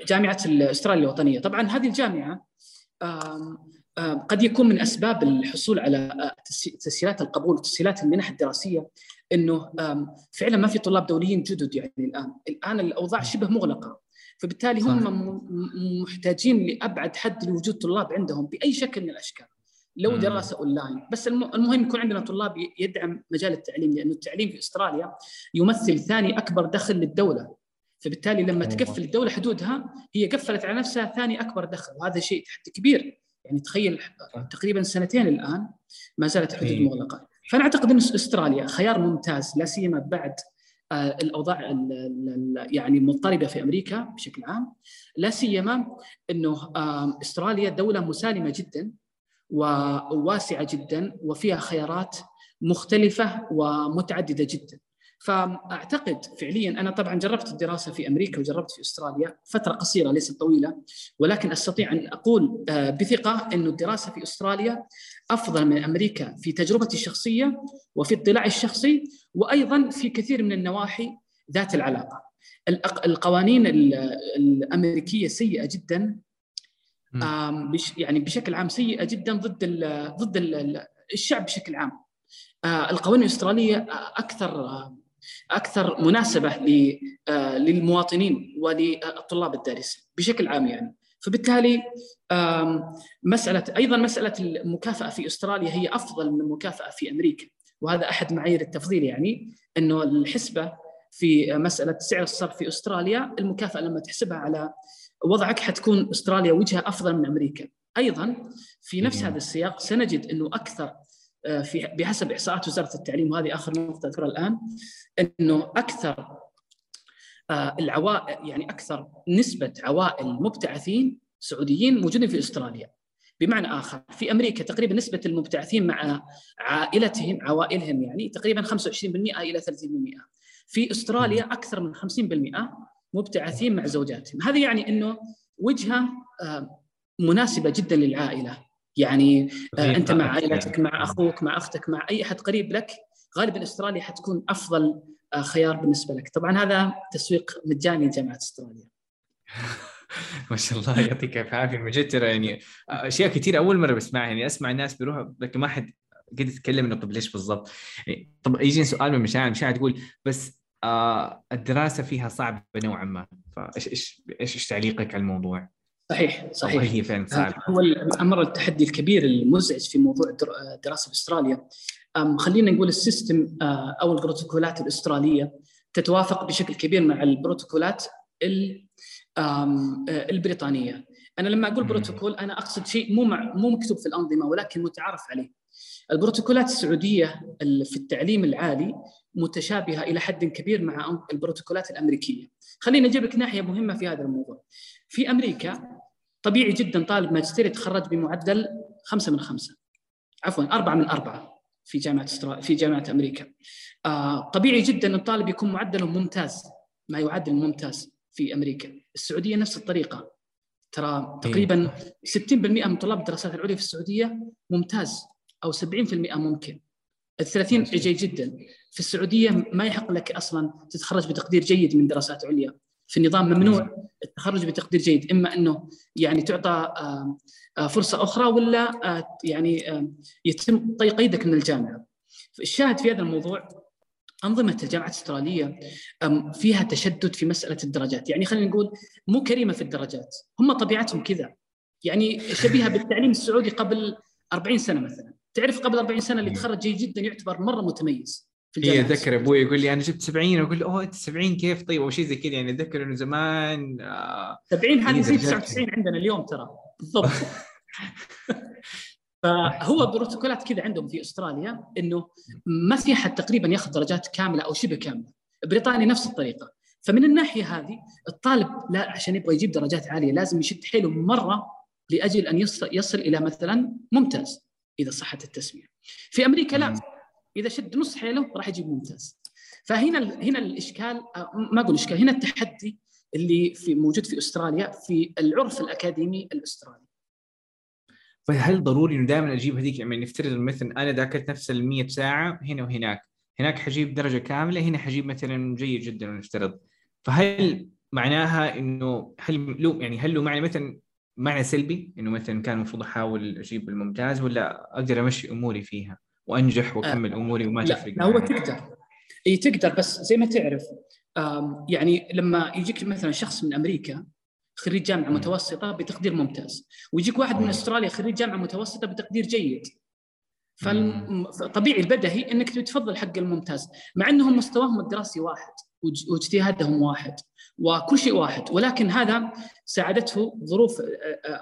Speaker 3: جامعة أستراليا الوطنية. طبعا هذه الجامعة قد يكون من أسباب الحصول على تسهيلات القبول وتسهيلات المنح الدراسية. إنه فعلا ما في طلاب دوليين جدد يعني الآن. الآن الأوضاع شبه مغلقة. فبالتالي هم محتاجين لأبعد حد لوجود طلاب عندهم بأي شكل من الأشكال. لو دراسة أونلاين. بس المهم يكون عندنا طلاب يدعم مجال التعليم لأنه التعليم في أستراليا يمثل ثاني أكبر دخل للدولة. فبالتالي لما تقفل الدولة حدودها هي قفلت على نفسها ثاني أكبر دخل. وهذا شيء تحدي كبير. يعني تخيل تقريبا سنتين الآن ما زالت الحدود إيه. مغلقة. فأنا أعتقد إن أستراليا خيار ممتاز لا سيما بعد الأوضاع يعني المضطربه في أمريكا بشكل عام. لا سيما إنه أستراليا دولة مسالمة جدا وواسعة جدا وفيها خيارات مختلفة ومتعددة جدا. فأعتقد فعليا أنا طبعا جربت الدراسة في أمريكا وجربت في أستراليا فترة قصيرة ليست طويلة ولكن أستطيع أن أقول آه، بثقة إنه الدراسة في أستراليا أفضل من أمريكا في تجربتي الشخصية وفي اطلاعي الشخصي وأيضا في كثير من النواحي ذات العلاقة. القوانين الأمريكية سيئة جدا يعني بشكل عام سيئة جدا ضد ضد الشعب بشكل عام. القوانين الأسترالية أكثر أكثر مناسبة للمواطنين وللطلاب الدارسين بشكل عام يعني فبالتالي مسألة أيضا مسألة المكافأة في أستراليا هي أفضل من المكافأة في أمريكا وهذا أحد معايير التفضيل يعني إنه الحسبة في مسألة سعر الصرف في أستراليا المكافأة لما تحسبها على وضعك حتكون أستراليا وجهه أفضل من أمريكا. أيضا في نفس هذا السياق سنجد إنه أكثر آه، في بحسب إحصاءات وزارة التعليم وهذه آخر نقطة أذكرها الآن إنه أكثر العوائل يعني أكثر نسبة عوائل مبتعثين سعوديين موجودين في أستراليا. بمعنى آخر في أمريكا تقريبا نسبة المبتعثين مع عائلتهم عوائلهم يعني تقريبا 25% إلى 30% في أستراليا أكثر من 50% مبتعثين مع زوجاتهم. هذا يعني إنه وجهة آه، مناسبة جدا للعائلة. يعني آه، أنت مع عائلتك مع أخوك مع أختك مع أي أحد قريب لك غالبا أستراليا حتكون أفضل آه، خيار بالنسبة لك طبعا هذا تسويق مجاني لجامعة أستراليا
Speaker 2: ما شاء الله يعطيك الف عافية جد ترى يعني أشياء كثير أول مرة بسمعها يعني أسمع الناس بيروحوا لكن ما حد قد يتكلم إنه طب ليش بالضبط؟ يعني طب يجي سؤال من مشاعر مشاعر تقول بس آه الدراسة فيها صعبة نوعا ما فإيش إيش إيش إيش تعليقك على الموضوع؟
Speaker 3: صحيح صحيح.
Speaker 2: هي فعلا. صعبه
Speaker 3: هو الأمر التحدي الكبير المزعج في موضوع الدراسه في أستراليا. خلينا نقول السيستم آه، أو البروتوكولات الأسترالية تتوافق بشكل كبير مع البروتوكولات آه، البريطانية. أنا لما أقول بروتوكول أنا أقصد شيء مو مو مكتوب في الأنظمة ولكن متعارف عليه. البروتوكولات السعودية في التعليم العالي متشابهة إلى حد كبير مع البروتوكولات الأمريكية. خليني أجيب لك ناحية مهمة في هذا الموضوع. في أمريكا طبيعي جدا طالب ماجستير يتخرج بمعدل خمسة من خمسة. عفوا أربعة من أربعة في جامعة استرا... في جامعة أمريكا. آه طبيعي جدا الطالب يكون معدله ممتاز ما يعادل الممتاز في أمريكا. السعودية نفس الطريقة. ترى تقريبا 60% من طلاب الدراسات العليا في السعودية ممتاز أو 70% ممكن. ال 30 جيد جدا. في السعودية ما يحق لك أصلا تتخرج بتقدير جيد من دراسات عليا. في النظام ممنوع التخرج بتقدير جيد إما إنه يعني تعطى فرصة أخرى ولا يعني يتم قيدك من الجامعة. الشاهد في هذا الموضوع أنظمة الجامعات الأسترالية فيها تشدد في مسألة الدرجات. يعني خلينا نقول مو كريمة في الدرجات هم طبيعتهم كذا. يعني شبيهة بالتعليم السعودي قبل 40 سنة مثلا. تعرف قبل 40 سنة اللي تخرج جيد جدا يعتبر مرة متميز.
Speaker 2: في إيه اتذكر أبوي يقول لي أنا جبت 70 أقول له أوه أنت 70 كيف؟ طيب أو شيء زي كذا. يعني أتذكر إنه زمان
Speaker 3: آه 70 هذه زي 99 عندنا اليوم ترى. بالضبط. فهو بروتوكولات كذا عندهم في أستراليا إنه ما في أحد تقريبا ياخذ درجات كاملة أو شبه كاملة. بريطانيا نفس الطريقة. فمن الناحية هذه الطالب لا عشان يبغى يجيب درجات عالية لازم يشد حيله مرة لأجل أن يصل إلى مثلا ممتاز إذا صحت التسميه في أمريكا لا. إذا شد نص حيله راح يجيب ممتاز. فهنا هنا الإشكال آه، ما أقول إشكال هنا التحدي اللي في موجود في أستراليا في العرف الأكاديمي الأسترالي.
Speaker 2: فهل ضروري إنه دائما أجيب هذيك؟ يعني نفترض مثلا أنا ذاكرت نفس ال 100 ساعة هنا وهناك. هناك حجيب درجة كاملة هنا حجيب مثلا جيد جدا نفترض. فهل معناها إنه هل له يعني هل له معنى مثلا معنى سلبي؟ إنه مثلا كان المفروض أحاول أجيب الممتاز ولا أقدر أمشي أموري فيها؟ وأنجح وأكمل آه. أموري وما تفرق
Speaker 3: لا هو تقدر. إي تقدر بس زي ما تعرف يعني لما يجيك مثلا شخص من أمريكا خريج جامعة متوسطة بتقدير ممتاز. ويجيك واحد من أستراليا خريج جامعة متوسطة بتقدير جيد. فطبيعي البدهي إنك تفضل حق الممتاز. مع إنهم مستواهم الدراسي واحد واجتهادهم واحد وكل شيء واحد. ولكن هذا ساعدته ظروف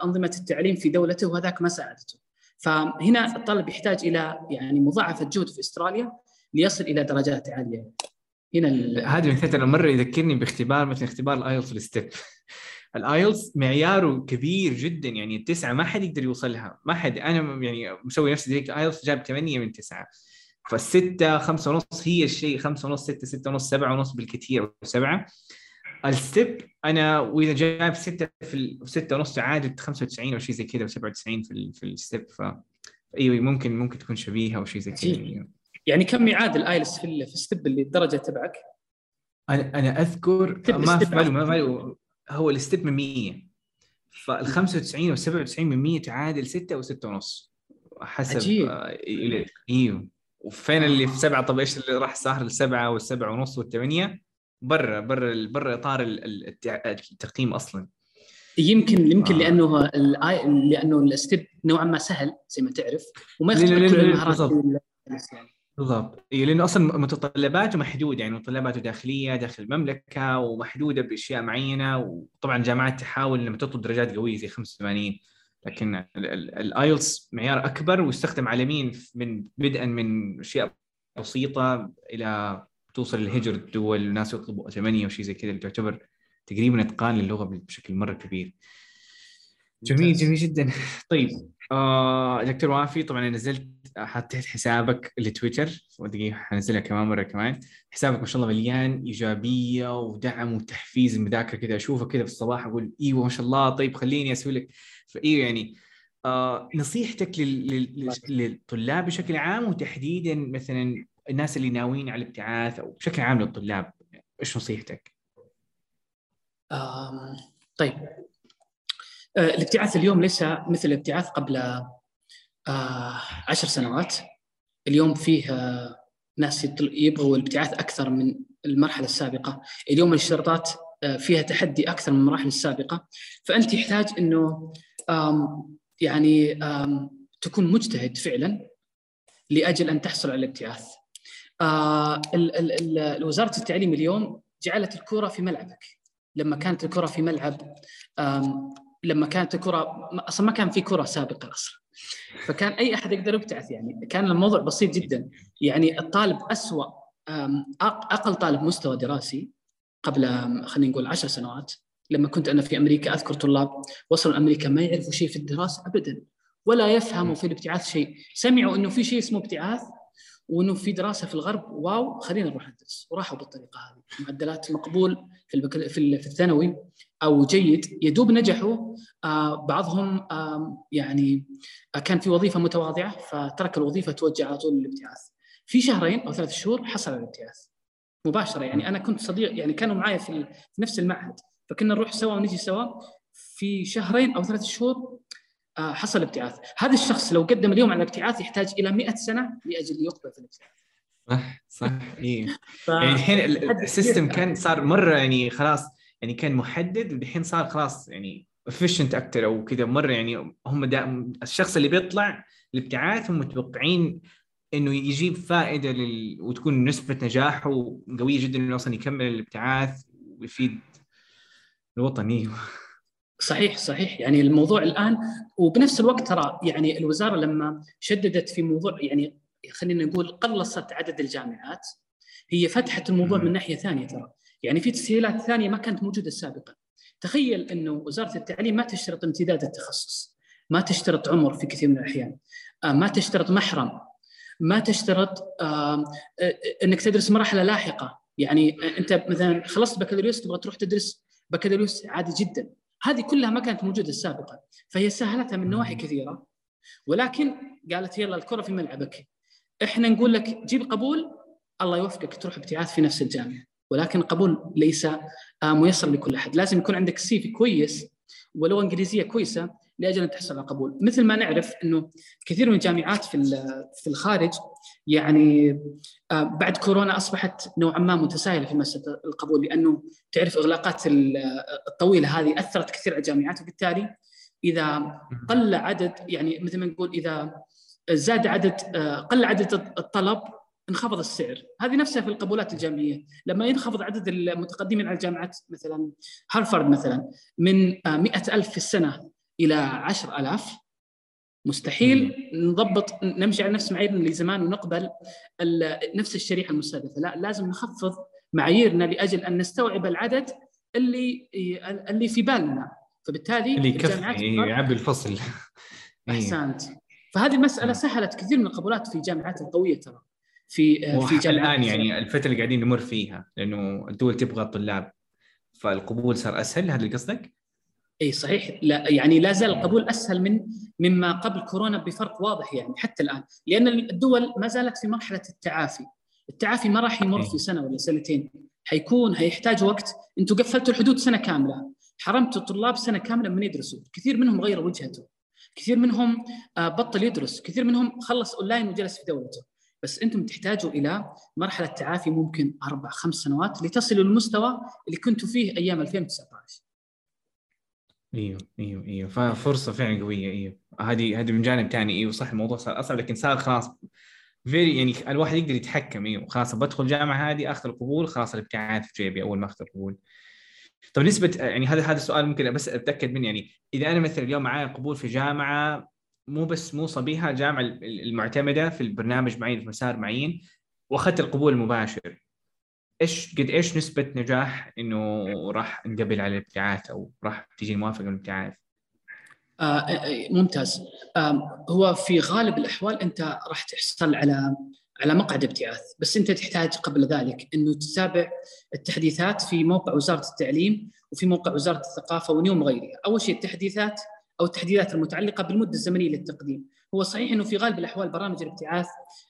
Speaker 3: أنظمة التعليم في دولته وهذاك ما ساعدته. فهنا الطالب يحتاج إلى يعني مضاعفة جهد في أستراليا ليصل إلى درجات عالية.
Speaker 2: هنا هذا مثلا مرة يذكرني باختبار مثل اختبار ال IELTS ال STEP. ال IELTS معياره كبير جدا يعني التسعه ما حد يقدر يوصلها. ما حد أنا يعني مسوي نفسي زي IELTS جاب 8 من 9 فالستة خمسة ونص هي الشيء خمسة ونص ستة ستة ونص سبعة ونص بالكثير أو سبعة. ال STEP أنا وإذا جايب ستة في ستة ونص تعادل 95 أو شيء زي كذا و97 في ال- في ال STEP ف أيوه ممكن ممكن تكون شبيهة أو شيء زي كذا
Speaker 3: عجيب. يعني كم يعادل IELTS في في ال STEP اللي الدرجة تبعك؟
Speaker 2: أنا أنا
Speaker 3: أذكر
Speaker 2: ما في بالي ما في بالي هو ال STEP من 100 فال 95 وال 97 من 100 تعادل 6 أو 6 ونص حسب
Speaker 3: عجيب.
Speaker 2: آه، إيوه وفين اللي في سبعة طب إيش اللي راح صار السبعة والسبعة ونص والثمانية برا برا برا إطار التقييم أصلا
Speaker 3: يمكن يمكن
Speaker 2: آه.
Speaker 3: لأنه لأنه ال STEP نوعا ما سهل زي ما تعرف وما
Speaker 2: لا-
Speaker 3: كل المهارات
Speaker 2: بالضبط.
Speaker 3: يعني.
Speaker 2: إيه لأنه أصلا متطلباته محدوده يعني متطلباته داخلية داخل المملكة ومحدودة بأشياء معينة وطبعا الجامعات تحاول لما تطلب درجات قوية زي 85 لكن الايلتس معيار أكبر ويستخدم عالميا من بدءا من أشياء بسيطة إلى توصل للهجر الدول الناس يطلبوا 8 وشيء زي كذا اللي تعتبر تقريبا إتقان للغة بشكل مرة كبير. جميل. جميل جدا طيب آه دكتور وافي طبعا نزلت حطيت حسابك لتويتر ودقيقه حنزلها كمان مرة كمان حسابك ما شاء الله مليان إيجابية ودعم وتحفيز المذاكره كذا أشوفه كذا في الصباح أقول إيوه ما شاء الله طيب خليني أسوي لك فإيوه يعني آه نصيحتك لل- لل- لل- للطلاب بشكل عام وتحديدا مثلا الناس اللي ناويين على الابتعاث أو بشكل عام للطلاب إيش نصيحتك؟
Speaker 3: طيب. آه، الابتعاث اليوم ليس مثل الابتعاث قبل آه، عشر سنوات. اليوم فيه آه، ناس يبغوا الابتعاث أكثر من المرحلة السابقة. اليوم الاشتراطات آه، فيها تحدي أكثر من المراحل السابقة. فأنت يحتاج إنه يعني تكون مجتهد فعلا لأجل أن تحصل على الابتعاث. آه، وزاره التعليم اليوم جعلت الكرة في ملعبك. لما كانت الكرة في ملعب لما كانت الكرة أصلا ما كان في كرة سابقة أصلا. فكان أي أحد يقدر يبتعث يعني. كان الموضوع بسيط جدا. يعني الطالب أسوأ أقل طالب مستوى دراسي قبل خلينا نقول عشر سنوات. لما كنت أنا في أمريكا أذكر طلاب وصلوا أمريكا ما يعرفوا شيء في الدراسة ابدا ولا يفهموا في الابتعاث شيء. سمعوا إنه في شيء اسمه ابتعاث وإنه في دراسة في الغرب. واو خلينا نروح ندرس وراحوا بالطريقة هذه. معدلات مقبول في. في ال- في الثانوي. أو جيد. يدوب نجحوا. آه بعضهم يعني آه كان في وظيفة متواضعة فترك الوظيفة توجه على طول للابتعاث في شهرين أو ثلاث شهور حصل على الابتعاث مباشرة يعني. أنا كنت صديق يعني كانوا معي في نفس المعهد. فكنا نروح سوا ونجي سوا في شهرين أو ثلاث شهور. حصل ابتعاث. هذا الشخص لو قدم اليوم على الابتعاث يحتاج إلى 100 سنة لأجل يقبل في الابتعاث.
Speaker 2: صح صح
Speaker 3: ف...
Speaker 2: يعني الحين ال
Speaker 3: system.
Speaker 2: كان صار مرة يعني خلاص يعني كان محدد والحين صار خلاص يعني efficient أكثر أو كذا مرة يعني هم دا الشخص اللي بيطلع الابتعاث هم متوقعين إنه يجيب فائدة لل... وتكون نسبة نجاحه قوية جدا إنه أصلا يكمل الابتعاث ويفيد الوطن أيوه
Speaker 3: صحيح صحيح. يعني الموضوع الآن وبنفس الوقت ترى يعني الوزارة لما شددت في موضوع يعني خلينا نقول قلصت عدد الجامعات هي فتحت الموضوع. من ناحية ثانية ترى. يعني في تسهيلات ثانية ما كانت موجودة سابقا. تخيل إنه وزارة التعليم ما تشترط امتداد التخصص ما تشترط عمر في كثير من الأحيان آه، ما تشترط محرم ما تشترط آه، آه، إنك تدرس مرحله لاحقة. يعني أنت مثلا خلصت بكالوريوس تبغى تروح تدرس بكالوريوس عادي جدا. هذه كلها ما كانت موجودة سابقا فهي سهلتها من نواحي كثيرة. ولكن قالت يلا الكرة في ملعبك. إحنا نقول لك جيب قبول الله يوفقك تروح ابتعاث في نفس الجامعة. ولكن القبول ليس آه، ميسر لكل أحد. لازم يكون عندك سي في كويس ولو إنجليزية كويسة لأجل أن تحصل على قبول. مثل ما نعرف إنه كثير من الجامعات في في الخارج يعني آه، بعد كورونا أصبحت نوعا ما متساهلة في مساله القبول لأنه تعرف إغلاقات ال- الطويلة هذه أثرت كثير على الجامعات وبالتالي إذا قل عدد يعني مثل ما نقول إذا زاد عدد آه، قل عدد الطلب انخفض السعر. هذه نفسها في القبولات الجامعية. لما ينخفض عدد المتقدمين على الجامعات مثلا هارفارد مثلا من آه، مئة ألف في السنة عشر ألاف. مستحيل نضبط نمشي على نفس معاييرنا اللي زمان ونقبل نفس الشريحة المستهدفة. لا لازم نخفض معاييرنا لأجل أن نستوعب العدد اللي اللي في بالنا. فبالتالي
Speaker 2: اللي
Speaker 3: الجامعات
Speaker 2: يكفي إيه، يعبي الفصل.
Speaker 3: أحسنت. فهذه المسألة سهلت كثير من القبولات في الجامعات القوية ترى. في في
Speaker 2: جامعات الآن يعني الفترة اللي قاعدين نمر فيها لأنه الدول تبغى الطلاب فالقبول صار أسهل. هذا اللي قصدك؟
Speaker 3: اي صحيح. لا يعني لا زال القبول أسهل من مما قبل كورونا بفرق واضح يعني حتى الآن لأن الدول ما زالت في مرحلة التعافي. التعافي ما راح يمر في سنة ولا سنتين. حيكون هيحتاج وقت. أنتم قفلتوا الحدود سنة كاملة. حرمتوا الطلاب سنة كاملة من يدرسوا. كثير منهم غير وجهته كثير منهم آه، بطل يدرس. كثير منهم خلص أونلاين وجلس في دولته. بس أنتم تحتاجوا إلى مرحلة تعافي ممكن أربع خمس سنوات لتصلوا للمستوى اللي كنتوا فيه أيام 2019
Speaker 2: إيوه إيوه إيوه. ففرصه فعلا قوية إيوه. هذه هذه من جانب ثاني إيوه صح الموضوع صار اصعب لكن صار خلاص فيري يعني الواحد يقدر يتحكم إيوه. خلاص بدخل جامعة هذه أخذ القبول خلاص الابتعاث في جيبي أول ما أخذ القبول. طيب نسبة يعني هذا هذا السؤال ممكن بس أتأكد منه يعني إذا أنا مثلا اليوم معي قبول في جامعة مو بس مو صبيها الجامعة المعتمدة في البرنامج معين في مسار معين وأخذت القبول المباشر إيش قد إيش نسبة نجاح إنه راح انقبل على الابتعاث أو راح تجي موافقة من الابتعاث؟
Speaker 3: آه, آه،, ممتاز. آه هو في غالب الأحوال أنت راح تحصل على على مقعد ابتعاث بس أنت تحتاج قبل ذلك إنه تتابع التحديثات في موقع وزارة التعليم وفي موقع وزارة الثقافة ونيوم غيرها أول شيء التحديثات أو التحديثات المتعلقة بالمدة الزمنية للتقديم. هو صحيح إنه في غالب الأحوال برامج الابتعاث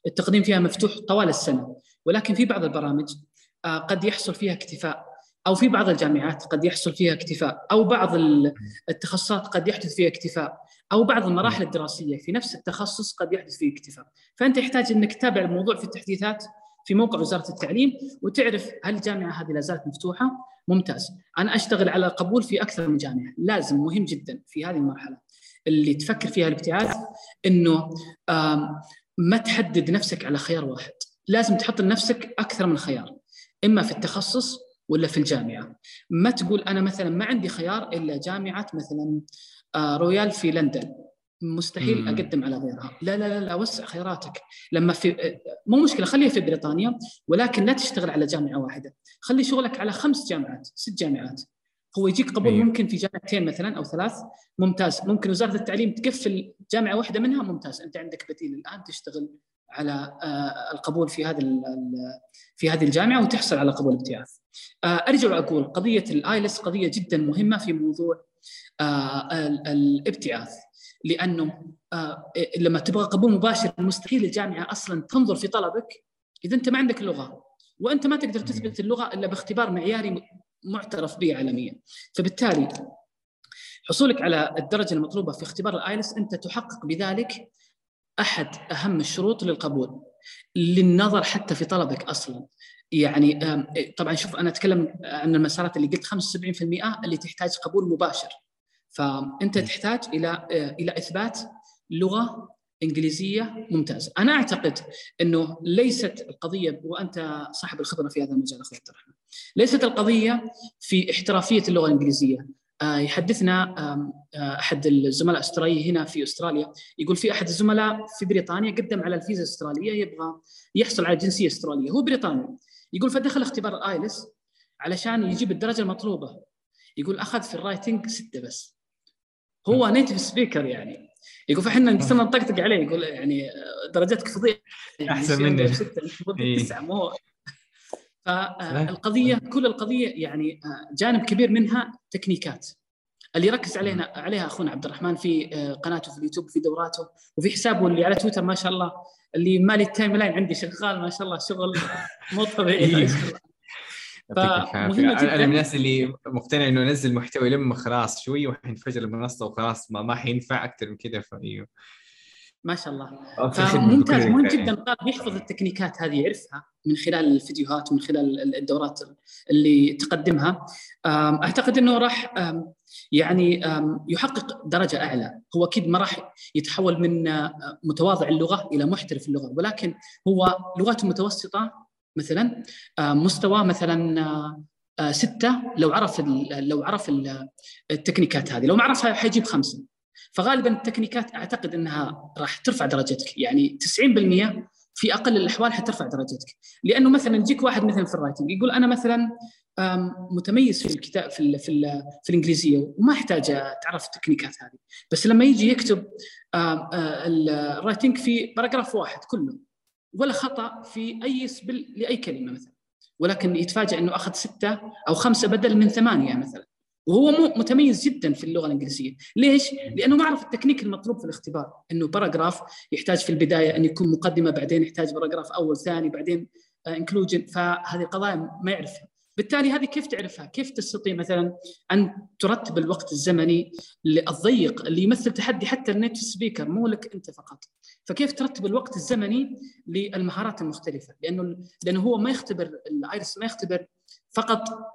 Speaker 3: التقديم فيها مفتوح طوال السنة ولكن في بعض البرامج قد يحصل فيها اكتفاء. أو في بعض الجامعات قد يحصل فيها اكتفاء. أو بعض التخصصات قد يحدث فيها اكتفاء. أو بعض المراحل الدراسية في نفس التخصص قد يحدث فيه اكتفاء. فأنت يحتاج إنك تتابع الموضوع في التحديثات في موقع وزارة التعليم وتعرف هل الجامعة هذه لا زالت مفتوحة. ممتاز. أنا أشتغل على قبول في أكثر من جامعة. لازم مهم جدا في هذه المرحلة. اللي تفكر فيها الابتعاث إنه ما تحدد نفسك على خيار واحد. لازم تحط لنفسك أكثر من خيار. إما في التخصص ولا في الجامعة. ما تقول أنا مثلا ما عندي خيار إلا جامعة مثلا آه، رويال في لندن. مستحيل مم. أقدم على غيرها. لا لا لا, لا وسع خياراتك. لما في مو مشكلة خليها في بريطانيا ولكن لا تشتغل على جامعة واحدة. خلي شغلك على خمس جامعات ست جامعات. هو يجيك قبول أيوه. ممكن في جامعتين مثلا أو ثلاث. ممتاز. ممكن وزارة التعليم تقفل جامعة واحدة منها ممتاز. أنت عندك بديل الآن تشتغل على آه، القبول في هذا في هذه الجامعة وتحصل على قبول ابتعاث. آه، أرجع وأقول قضية ال IELTS قضية جدا مهمة في موضوع آه، الابتعاث. لأنه لما تبغى قبول مباشر مستحيل الجامعة أصلا تنظر في طلبك إذا أنت ما عندك لغة. وأنت ما تقدر تثبت اللغة إلا باختبار معياري معترف به عالميا. فبالتالي حصولك على الدرجة المطلوبة في اختبار ال IELTS أنت تحقق بذلك أحد أهم الشروط للقبول للنظر حتى في طلبك أصلا. يعني طبعا شوف أنا أتكلم عن المسارات اللي قلت 75% اللي تحتاج قبول مباشر. فأنت تحتاج إلى آه، إلى إثبات لغة إنجليزية ممتازة، أنا أعتقد إنه ليست القضية وأنت صاحب الخبرة في هذا المجال أخوي عبد الرحمن، ليست القضية في احترافية اللغة الإنجليزية، يحدثنا آه، أحد الزملاء الاستراليين هنا في أستراليا. يقول في أحد الزملاء في بريطانيا قدم على الفيزا الأسترالية يبغى يحصل على جنسية أسترالية. هو بريطاني. يقول فدخل اختبار ال IELTS علشان يجيب الدرجة المطلوبة. يقول أخذ في ال writing ستة بس. هو native speaker يعني. يقول فإحنا صرنا نطقطق عليه. يقول يعني درجتك فظيعه
Speaker 2: يعني أحسن مني.
Speaker 3: تسعة مو فالقضية كل القضية يعني آه، جانب كبير منها تكنيكات. اللي يركز علينا عليها أخونا عبد الرحمن في آه، قناته في اليوتيوب في دوراته وفي حسابه اللي على تويتر ما شاء الله اللي مالي ال timeline عندي شغال ما شاء الله شغل مو طبيعي.
Speaker 2: إيه. أنا من الناس اللي مقتنع إنه انزل محتوى لما خلاص شوي وحينفجر المنصة وخلاص ما, ما حينفع أكثر من كذا فايوه
Speaker 3: ما شاء الله. فممتاز مهم جدا. الطالب يحفظ التكنيكات هذه يعرفها من خلال الفيديوهات ومن خلال الدورات اللي تقدمها. أعتقد إنه راح يعني يحقق درجة أعلى. هو أكيد ما راح يتحول من متواضع اللغة إلى محترف اللغة. ولكن هو لغته متوسطة مثلا مستوى مثلا ستة لو عرف لو عرف التكنيكات هذه. لو ما عرفها حيجيب خمسة. فغالبا التكنيكات أعتقد إنها راح ترفع درجتك. يعني 90% في أقل الأحوال حترفع درجتك. لأنه مثلا يجيك واحد مثلا في ال writing يقول أنا مثلا متميز في الكتاب في ال في, ال في الإنجليزية وما أحتاج اتعرف التكنيكات هذه. بس لما يجي يكتب ال writing في paragraph واحد كله ولا خطأ في أي spelling لأي كلمة مثلا. ولكن يتفاجئ إنه أخذ ستة أو خمسة بدل من ثمانية مثلا. وهو متميز جدا في اللغة الإنجليزية، ليش؟ لأنه ما عرف التكنيك المطلوب في الاختبار، إنه paragraph يحتاج في البداية إن يكون مقدمة بعدين يحتاج paragraph أول ثاني بعدين conclusion فهذه القضايا ما يعرفها، بالتالي هذه كيف تعرفها؟ كيف تستطيع مثلا أن ترتب الوقت الزمني الضيق اللي يمثل تحدي حتى ال native speaker مو لك أنت فقط. فكيف ترتب الوقت الزمني للمهارات المختلفة؟ لأنه لأنه هو ما يختبر الايلتس ما يختبر فقط آه،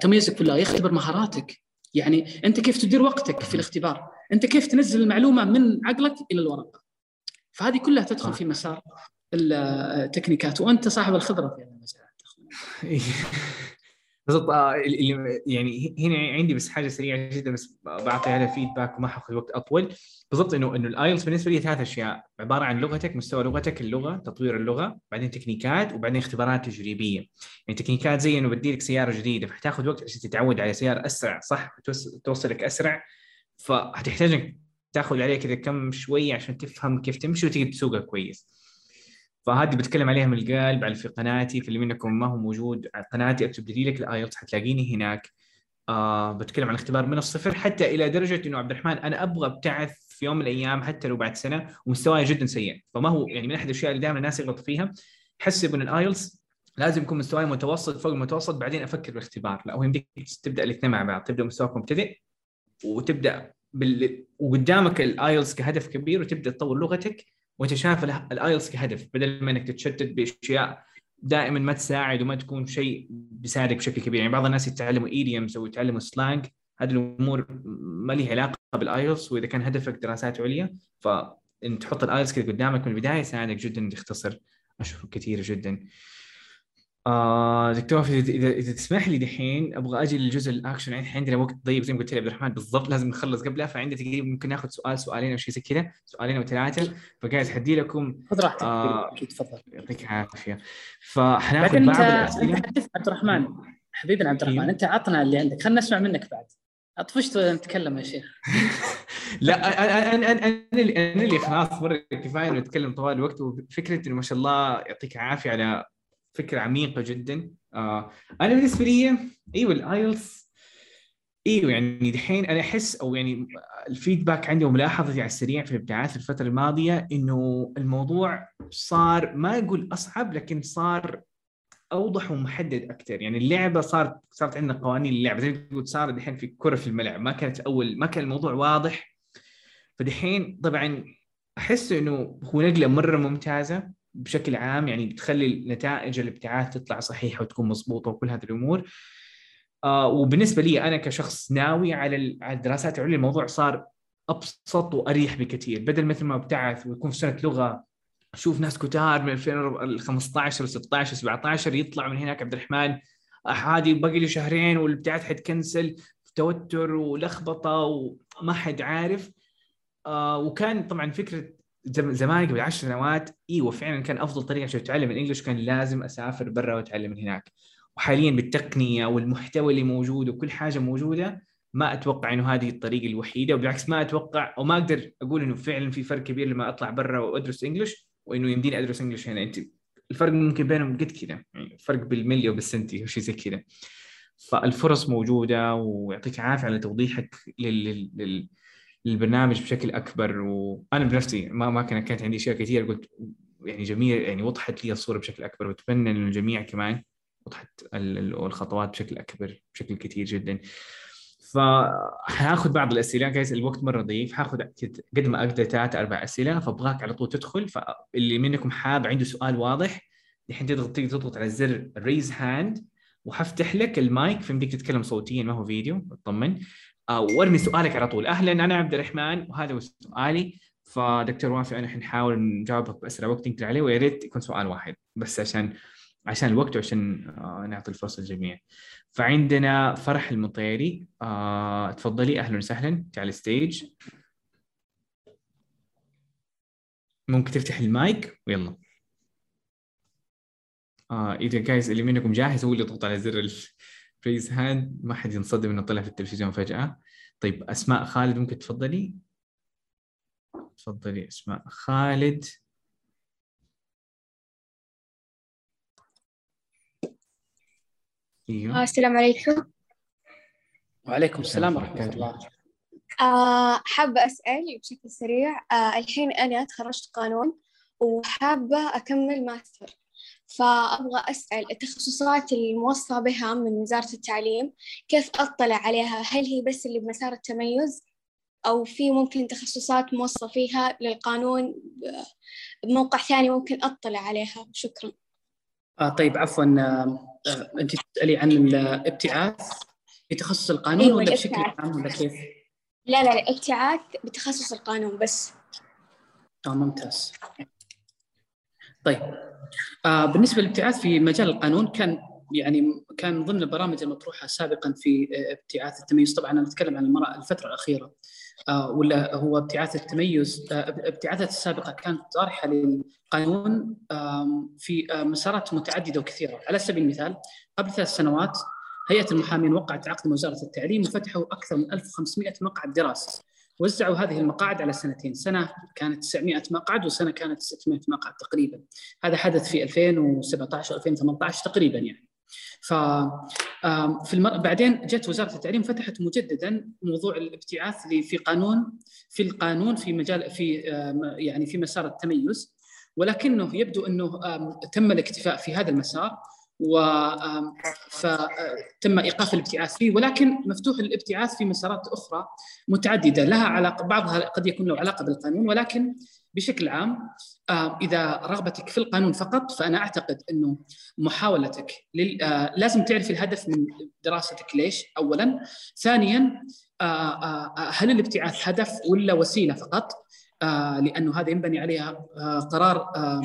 Speaker 3: تميزك في اللغة يختبر مهاراتك. يعني أنت كيف تدير وقتك في الاختبار؟ أنت كيف تنزل المعلومة من عقلك إلى الورقة؟ فهذه كلها تدخل في مسار التكنيكات. وأنت صاحب الخبرة في هذا المجال.
Speaker 2: بالضبط آه، يعني هنا عندي بس حاجة سريعة جدا بس بعطي عليها feedback وما حاخذ وقت أطول. بالضبط إنه إنه الايلتس بالنسبة لي ثلاث أشياء عبارة عن لغتك مستوى لغتك اللغة تطوير اللغة بعدين تكنيكات وبعدين اختبارات تجريبية. يعني تكنيكات زي إنه بدي لك سيارة جديدة فحتاخذ وقت عشان تتعود على سيارة أسرع صح؟ توصلك أسرع. فحتحتاج انك تاخذ عليها كذا كم شوية عشان تفهم كيف تمشي وتقدر تسوقها كويس. فهذه بتكلم عليها من القلب على في قناتي في اللي منكم ما هو موجود. على قناتي أكتب لي لك الايلتس حتلاقيني هناك. آه بتكلم عن اختبار من الصفر حتى إلى درجة إنه عبد الرحمن أنا أبغى أبتعث في يوم من الأيام حتى لو بعد سنة ومستواي جدا سيء. فما هو يعني من أحد الأشياء اللي دائما الناس يغلط فيها. حسب ان الايلتس لازم يكون مستواي متوسط فوق المتوسط بعدين أفكر بالاختبار لا هو يمديك تبدأ الاثنين مع بعض تبدأ مستواك مبتدئ وتبدأ بال... وقدامك الايلتس كهدف كبير وتبدأ تطور لغتك. وانت شايف الايلتس كهدف بدل ما انك تتشتت بأشياء دائما ما تساعد وما تكون شيء بيساعدك بشكل كبير. يعني بعض الناس يتعلموا idioms أو يتعلموا slang هذه الأمور ما لها علاقة بالايلتس وإذا كان هدفك دراسات عليا فإن تحط الايلتس كذا قدامك من البداية يساعدك جدا تختصر أشهر كثيرة جدا. آه دكتور إذا إذا تسمح لي دحين أبغى أجي للجزء الأكشن عندنا وقت ضيق زي ما قلت لي عبد الرحمن بالضبط لازم نخلص قبلها فعندي تقريبا ممكن ناخذ سؤال سؤالين أو شيء زي كذا. سؤالين أو ثلاثة. فقاعد حدي لكم.
Speaker 3: خذ راحتك آه أكيد تفضل.
Speaker 2: يعطيك العافية. فحناخذ بعض
Speaker 3: الأسئلة. انت عبد الرحمن. حبيبنا عبد الرحمن أيوه. أنت عطنا اللي عندك. خلينا نسمع منك بعد. اطفشت نتكلم يا شيخ.
Speaker 2: لا أنا أنا أنا اللي أنا اللي خلاص مرة كفاية نتكلم طوال الوقت. وفكرة إنه ما شاء الله يعطيك العافية على فكرة عميقة جدا. آه أنا بالنسبة لي أيوه الآيلتس أيوه يعني دحين أنا أحس أو يعني الفيدباك عندي وملاحظتي على السريع في الابداعات الفترة الماضية إنه الموضوع صار ما أقول أصعب لكن صار أوضح ومحدد أكثر يعني اللعبة صارت صارت عندنا قوانين اللعبة. زي ما قلت صار دحين في كرة في الملعب. ما كانت أول ما كان الموضوع واضح. فدحين طبعا أحس إنه هو نقلة مرة ممتازة. بشكل عام يعني بتخلي نتائج الابتعاث تطلع صحيحة وتكون مضبوطة وكل هذه الأمور. آه وبالنسبة لي أنا كشخص ناوي على الدراسات العليا الموضوع صار أبسط وأريح بكثير. بدل مثل ما ابتعث ويكون في سنة لغة أشوف ناس كتار من 2015 16 17 يطلع من هناك عبد الرحمن. هذه باقي لي شهرين والابتعاث حتكنسل توتر ولخبطة وما حد عارف. آه وكان طبعا فكرة زمان قبل 10 سنوات إيوه فعلا كان أفضل طريقة عشان اتعلم الإنجليش كان لازم أسافر برا وأتعلم من هناك. وحاليا بالتقنية والمحتوى اللي موجود وكل حاجة موجودة ما أتوقع إنه هذه الطريقة الوحيدة وبالعكس ما أتوقع أو ما أقدر أقول إنه فعلا في فرق كبير لما أطلع برا وأدرس انجلش وإنه يمديني أدرس انجلش هنا. أنت الفرق ممكن بينهم قد كذا يعني فرق بالملي وبالسنتي شيء زي كذا فالفرص موجودة ويعطيك عافيه على توضيحك لل, لل... للبرنامج بشكل أكبر وأنا بنفسي ما ما كان كانت عندي أشياء كثير قلت يعني جميل يعني وضحت لي الصورة بشكل أكبر وأتمنى إن الجميع كمان وضحت الخطوات بشكل أكبر بشكل كثير جدا. فحاخذ بعض الأسئلة جايز الوقت مرة ضيق حاخذ قد ما أقدر ثلاث أربع أسئلة فأبغاك على طول تدخل فاللي منكم حاب عنده سؤال واضح الحين تضغط تضغط على زر raise hand وحفتح لك المايك فيمديك تتكلم صوتيا ما هو فيديو اطمن. وارمي سؤالك على طول. أهلا أنا عبد الرحمن وهذا هو سؤالي. فدكتور وافي أنا حنحاول نجاوبك بأسرع وقت نقدر عليه ويا ريت يكون سؤال واحد بس عشان عشان الوقت وعشان آه، نعطي الفرصة للجميع. فعندنا فرح المطيري. آه، تفضلي. أهلا وسهلا. تعال ال stage. ممكن تفتح المايك. ويلا آه إذا جايز اللي منكم جاهز هو اللي يضغط على زر raise hand ما حد ينصدم إنه طلع في التلفزيون فجأة. طيب أسماء خالد ممكن تفضلي؟ تفضلي أسماء خالد.
Speaker 4: أيوه. السلام عليكم.
Speaker 3: وعليكم السلام ورحمة الله.
Speaker 4: آه حابة أسأل بشكل سريع آه الحين أنا تخرجت قانون وحابة أكمل ماستر. فأبغى أسأل التخصصات الموصى بها من وزارة التعليم كيف أطلع عليها هل هي بس اللي بمسار التميز أو في ممكن تخصصات موصى فيها للقانون بموقع ثاني ممكن أطلع عليها شكرا
Speaker 3: آه طيب عفوا آه آه، أنت تسألي عن الابتعاث في تخصص القانون
Speaker 4: أيوة،
Speaker 3: ولا بشكل
Speaker 4: الابتعاث.
Speaker 3: عام ولا كيف؟
Speaker 4: لا لا لا ابتعاث بتخصص القانون بس
Speaker 3: آه ممتاز. طيب. آه بالنسبة للابتعاث في مجال القانون كان يعني كان ضمن البرامج المطروحة سابقا في آه، ابتعاث التميز. طبعا أنا أتكلم عن المرأة الفترة الأخيرة. آه ولا هو ابتعاث التميز آه ابتعاثات السابقة كانت طارحة للقانون آم، في آه، مسارات متعددة وكثيرة. على سبيل المثال قبل ثلاث سنوات هيئة المحامين وقعت عقد وزارة التعليم وفتحوا أكثر من 1500 مقعد دراسي وزعوا هذه المقاعد على سنتين. سنة كانت 900 مقعد وسنة كانت 600 مقعد تقريبا. هذا حدث في 2017 2018 تقريبا يعني. ف في المر... بعدين جت وزارة التعليم فتحت مجددا موضوع الابتعاث في قانون في القانون في مجال في يعني في مسار التميز. ولكنه يبدو أنه تم الاكتفاء في هذا المسار. و آم، فتم إيقاف الابتعاث فيه ولكن مفتوح الابتعاث في مسارات أخرى متعددة. لها علاقه بعضها قد يكون له علاقة بالقانون ولكن بشكل عام آه، إذا رغبتك في القانون فقط فأنا أعتقد إنه محاولتك لل... آه، لازم تعرف الهدف من دراستك. ليش؟ اولا. ثانيا آه، آه، آه، هل الابتعاث هدف ولا وسيلة فقط؟ آه، لأنه هذا ينبني عليها آه، قرار آه، آه،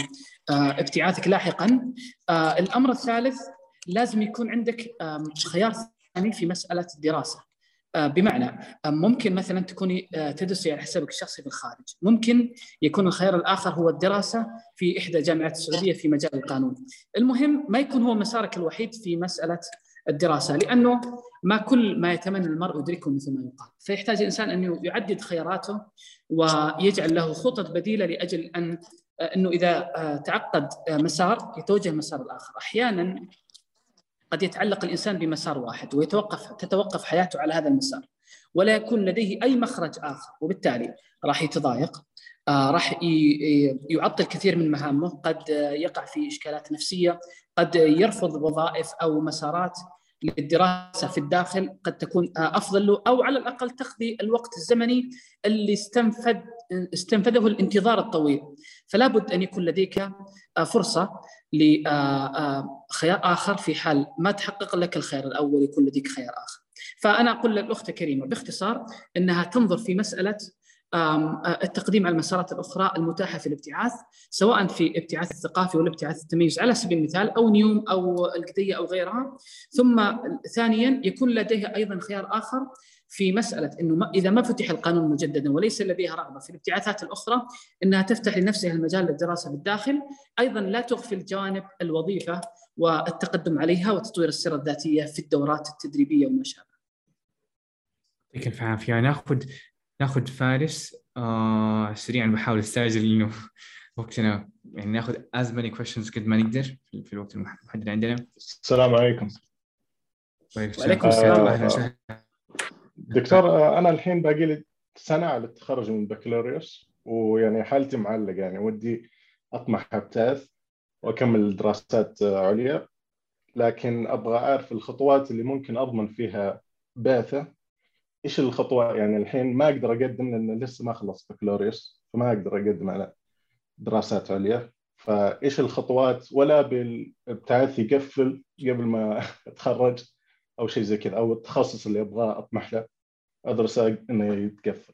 Speaker 3: ابتعاثك لاحقا. آه، الأمر الثالث لازم يكون عندك خيار ثاني في مسألة الدراسة. آه، بمعنى آه، ممكن مثلا تكوني آه، تدرسي على حسابك الشخصي في الخارج. ممكن يكون الخيار الآخر هو الدراسة في إحدى الجامعات السعودية في مجال القانون. المهم ما يكون هو مسارك الوحيد في مسألة الدراسة لأنه ما كل ما يتمنى المرء يدركه مثل ما يقال. فيحتاج الإنسان أن يعدد خياراته ويجعل له خطط بديلة لأجل أن آه، إنه إذا آه، تعقد آه، مسار يتوجه المسار الآخر. أحيانا قد يتعلق الإنسان بمسار واحد ويتوقف تتوقف حياته على هذا المسار ولا يكون لديه أي مخرج آخر. وبالتالي راح يتضايق آه راح يعطل كثير من مهامه قد آه، يقع في إشكالات نفسية قد يرفض وظائف أو مسارات للدراسة في الداخل قد تكون آه، أفضل له أو على الأقل تقضي الوقت الزمني اللي استنفد استنفذه الانتظار الطويل فلا بد أن يكون لديك آه، فرصة لخيار آخر في حال ما تحقق لك الخيار الأول يكون لديك خيار آخر. فأنا أقول للأخت كريمة باختصار إنها تنظر في مسألة آه، التقديم على المسارات الأخرى المتاحة في الابتعاث سواء في الابتعاث الثقافي ولا ابتعاث التميز على سبيل المثال أو نيوم أو القضية أو غيرها. ثم ثانيا يكون لديها أيضا خيار آخر في مسألة إنه ما إذا ما فتح القانون مجددا وليس لديها رغبة في الابتعاثات الأخرى إنها تفتح لنفسها المجال للدراسة بالداخل. أيضا لا تغفل جانب الوظيفة والتقدم عليها وتطوير السيرة الذاتية في الدورات التدريبية وما شابه.
Speaker 2: يعطيك الف عافية. ناخذ ناخذ فارس آه سريعا بحاول أستعجل إنه وقتنا يعني ناخذ as many questions قد ما نقدر في في الوقت المحدد عندنا.
Speaker 5: السلام عليكم.
Speaker 3: وعليكم
Speaker 5: السلام.
Speaker 2: أهلا وسهلا.
Speaker 5: دكتور آه، أنا الحين باقي لي سنة على التخرج من البكالوريوس ويعني حالتي معلقة يعني ودي أطمح أبتعث وأكمل دراسات آه، عليا لكن أبغى أعرف الخطوات اللي ممكن أضمن فيها بعثة. إيش الخطوات يعني الحين ما أقدر أقدم لأن لسه ما خلصت بكالوريوس فما أقدر أقدم على دراسات عليا. فإيش الخطوات؟ ولا بالابتعاث يقفل قبل ما أتخرج أو شيء زي كذا أو التخصص اللي أبغاه أطمح له ادرس إنه يتقفل.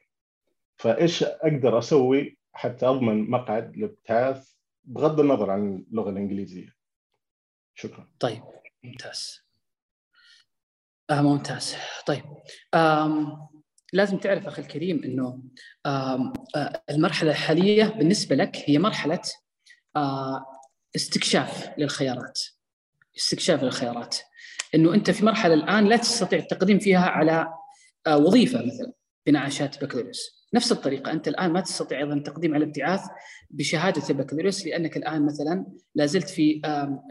Speaker 5: فإيش أقدر أسوي حتى أضمن مقعد الابتعاث بغض النظر عن اللغة الإنجليزية؟ شكرا.
Speaker 3: طيب ممتاز. آه ممتاز. طيب آم لازم تعرف أخي الكريم إنه آه المرحلة الحالية بالنسبة لك هي مرحلة آه استكشاف للخيارات استكشاف للخيارات. إنه أنت في مرحلة الآن لا تستطيع التقديم فيها على آه وظيفة مثلا بنعاشات بكالوريوس. نفس الطريقة أنت الآن ما تستطيع أيضا التقديم على الابتعاث بشهادة البكالوريوس لأنك الآن مثلا لا زلت في